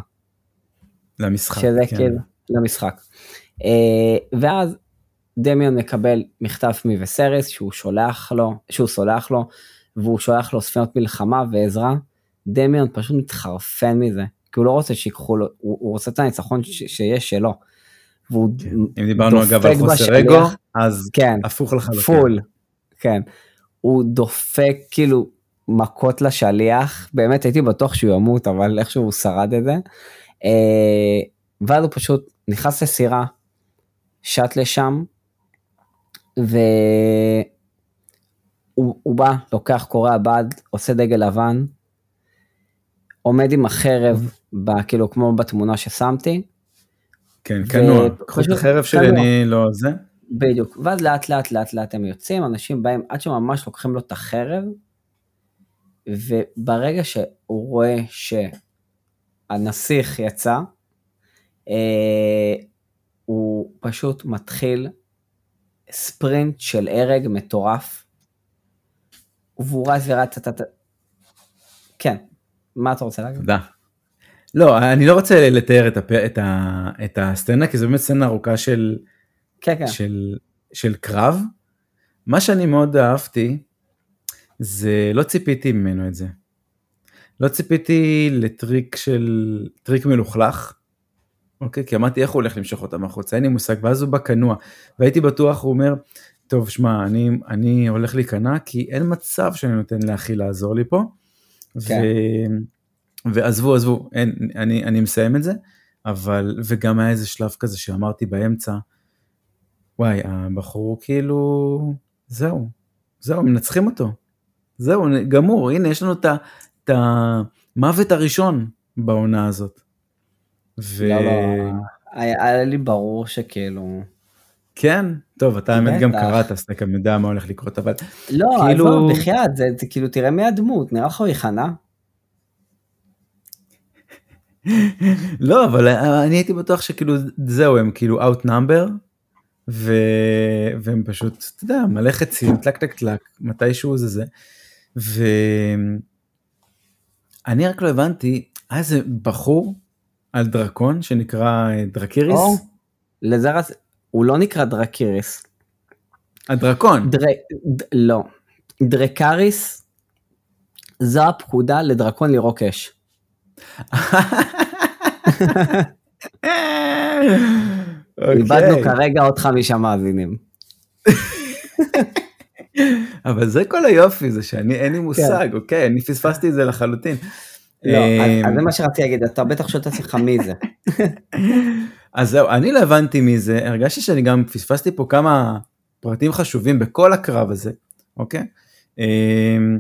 למשחק. שזה כן. כאילו, למשחק. Uh, ואז דמיון מקבל מכתב מווסרס שהוא שולח לו, שהוא סולח לו, והוא שולח לו ספינות מלחמה ועזרה. דמיון פשוט מתחרפן מזה, כי הוא לא רוצה שיקחו לו, הוא, הוא רוצה את הניצחון שיש שלו. והוא כן. אם דיברנו אגב על חוסר אגו, אז כן, הפוך לחלוטין. פול, כן. הוא דופק כאילו מכות לשליח, באמת הייתי בטוח שהוא ימות, אבל איכשהו הוא שרד את זה. אה, ואז הוא פשוט נכנס לסירה, שט לשם, והוא בא, לוקח קורע בד, עושה דגל לבן, עומד עם החרב, ב, כאילו כמו בתמונה ששמתי. כן, כנוע, קחו את החרב שלי, אני לא זה. בדיוק, ואז לאט לאט לאט לאט הם יוצאים, אנשים באים עד שממש לוקחים לו את החרב, וברגע שהוא רואה שהנסיך יצא, הוא פשוט מתחיל ספרינט של הרג מטורף, והוא רץ ורץ, כן, מה אתה רוצה להגיד? תודה. לא, אני לא רוצה לתאר את, הפ... את, ה... את הסצנה, כי זו באמת סצנה ארוכה של, כן, כן. של, של קרב. מה שאני מאוד אהבתי, זה לא ציפיתי ממנו את זה. לא ציפיתי לטריק של, טריק מלוכלך, אוקיי? כי אמרתי איך הוא הולך למשוך אותם החוצה, אין לי מושג, ואז הוא בא כנוע, והייתי בטוח, הוא אומר, טוב, שמע, אני, אני הולך להיכנע, כי אין מצב שאני נותן לאחי לעזור לי פה. כן. ו... ועזבו, עזבו, אין, אני, אני מסיים את זה, אבל, וגם היה איזה שלב כזה שאמרתי באמצע, וואי, הבחור כאילו, זהו, זהו, מנצחים אותו. זהו, גמור, הנה, יש לנו את המוות הראשון בעונה הזאת. ו... לא, לא, היה לי ברור שכאילו... כן, טוב, אתה האמת גם קראת, אז אתה גם יודע מה הולך לקרות, אבל לא, כאילו... לא, בחייאת, זה, זה כאילו, תראה מי הדמות, נראה לך הוא יכנע? לא, אבל אני הייתי בטוח שכאילו, זהו, הם כאילו outnumbered, ו... והם פשוט, אתה יודע, מלא חצים, טלק טלק טלק, מתישהו זה זה. ואני רק לא הבנתי, היה איזה בחור על דרקון שנקרא אה, דרקיריס. או, לזה רצ... הוא לא נקרא דרקיריס. הדרקון. דר... ד... לא. דרקריס זו הפקודה לדרקון לירוק אש. איבדנו כרגע עוד חמישה מאזינים. אבל זה כל היופי, זה שאני אין לי כן. מושג, אוקיי, אני פספסתי את זה לחלוטין. לא, אז אמ, זה מה שרציתי להגיד, אתה בטח שואל את עצמך מי זה. אז זהו, אני לא הבנתי מי זה, הרגשתי שאני גם פספסתי פה כמה פרטים חשובים בכל הקרב הזה, אוקיי? אמ,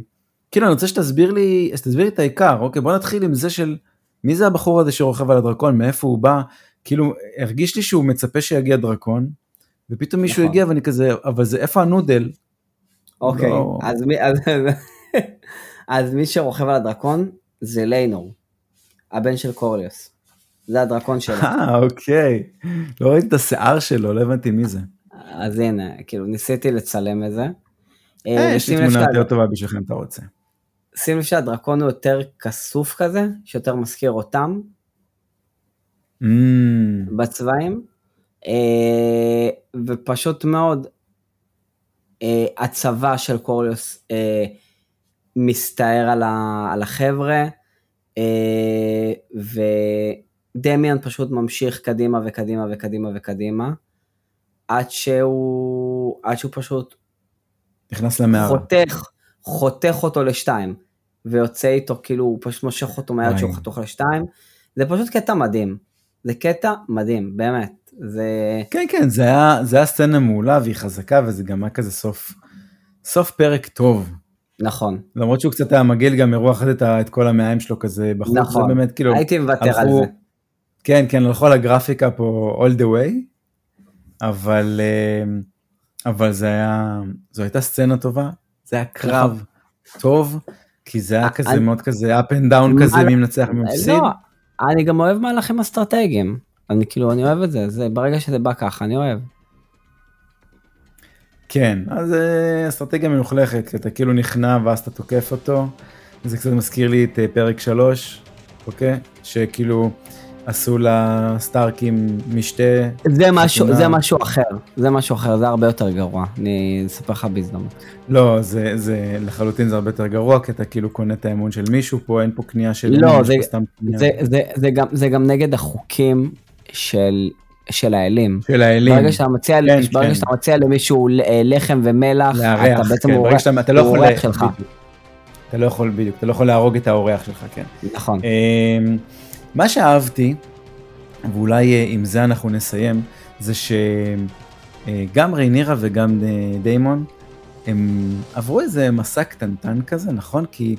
כאילו אני רוצה שתסביר לי, שתסביר לי את העיקר, אוקיי? בוא נתחיל עם זה של מי זה הבחור הזה שרוכב על הדרקון, מאיפה הוא בא, כאילו הרגיש לי שהוא מצפה שיגיע דרקון, ופתאום מישהו נכון. הגיע ואני כזה, אבל זה איפה הנודל? אוקיי, לא... אז, מי, אז, אז מי שרוכב על הדרקון זה ליינור, הבן של קורליוס. זה הדרקון שלו. אה, אוקיי. לא ראיתי את השיער שלו, לא הבנתי מי זה. אז הנה, כאילו, ניסיתי לצלם את זה. אה, יש לי תמונה יותר טובה בשבילכם, אתה רוצה. שים לב שהדרקון הוא יותר כסוף כזה, שיותר מזכיר אותם. Mm. בצבעים. אה, ופשוט מאוד, אה, הצבא של קורליוס אה, מסתער על, ה, על החבר'ה, אה, ודמיאן פשוט ממשיך קדימה וקדימה וקדימה וקדימה, עד שהוא, עד שהוא פשוט נכנס למערה. חותך, חותך אותו לשתיים, ויוצא איתו, כאילו הוא פשוט מושך אותו מהיד שהוא חתוך לשתיים, זה פשוט קטע מדהים, זה קטע מדהים, באמת. זה... כן, כן, זה היה, זה היה סצנה מעולה והיא חזקה וזה גם היה כזה סוף, סוף פרק טוב. נכון. למרות שהוא קצת היה מגעיל גם מרוח את, את כל המעיים שלו כזה בחוץ, נכון. זה באמת כאילו, הייתי מוותר הלכו, על זה. כן, כן, הלכו על הגרפיקה פה all the way, אבל, אה, אבל זה היה, זו הייתה סצנה טובה, זה היה קרב נכון. טוב, כי זה היה כזה אני... מאוד כזה up and down כזה, מי מנצח מי מפסיד. לא, אני גם אוהב מהלכים אסטרטגיים. אני כאילו, אני אוהב את זה, זה ברגע שזה בא ככה, אני אוהב. כן, אז אה, אסטרטגיה מלוכלכת, אתה כאילו נכנע ואז אתה תוקף אותו. זה קצת מזכיר לי את אה, פרק 3, אוקיי? שכאילו עשו לסטארקים משתה. זה משהו, זה משהו אחר, זה משהו אחר, זה הרבה יותר גרוע, אני אספר לך בהזדמנות. לא, זה, זה לחלוטין זה הרבה יותר גרוע, כי אתה כאילו קונה את האמון של מישהו פה, אין פה קנייה של... לא, זה, זה, זה, זה, זה, גם, זה גם נגד החוקים של, של האלים. של האלים. ברגע שאתה מציע, כן, ברגע כן. שאתה מציע למישהו אה, לחם ומלח, לארח, אתה בעצם כן, אורח, שאתה, אתה לא יכול, שלך. אתה לא יכול, בדיוק, אתה לא יכול להרוג את האורח שלך, כן. נכון. אמ, מה שאהבתי, ואולי אה, עם זה אנחנו נסיים, זה שגם אה, ריינירה וגם דיימון הם עברו איזה מסע קטנטן כזה, נכון? כי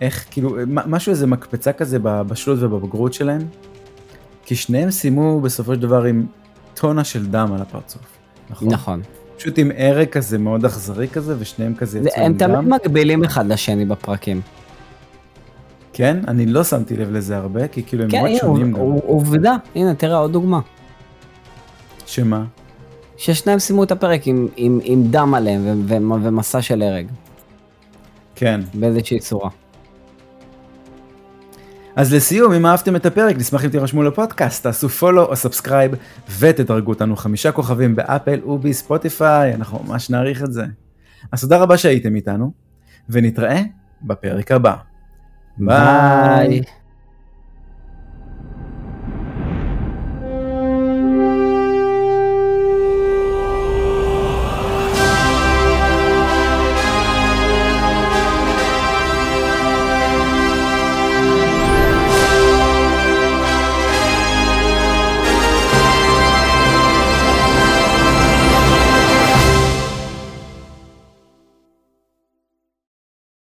איך, כאילו, משהו איזה מקפצה כזה בבשלות ובבגרות שלהם. כי שניהם סיימו בסופו של דבר עם טונה של דם על הפרצוף, נכון? נכון. פשוט עם הרג כזה מאוד אכזרי כזה, ושניהם כזה יצאו עם דם. הם תמיד מקבילים אחד לשני בפרקים. כן? אני לא שמתי לב לזה הרבה, כי כאילו הם כן, מאוד שונים גם. עובדה, הנה תראה עוד דוגמה. שמה? ששניהם סיימו את הפרק עם, עם, עם דם עליהם ו- ו- ומסע של הרג. כן. באיזושהי צורה. אז לסיום, אם אהבתם את הפרק, נשמח אם תירשמו לפודקאסט, תעשו follow או subscribe ותדרגו אותנו חמישה כוכבים באפל ובספוטיפיי, אנחנו ממש נעריך את זה. אז תודה רבה שהייתם איתנו, ונתראה בפרק הבא. ביי. ביי.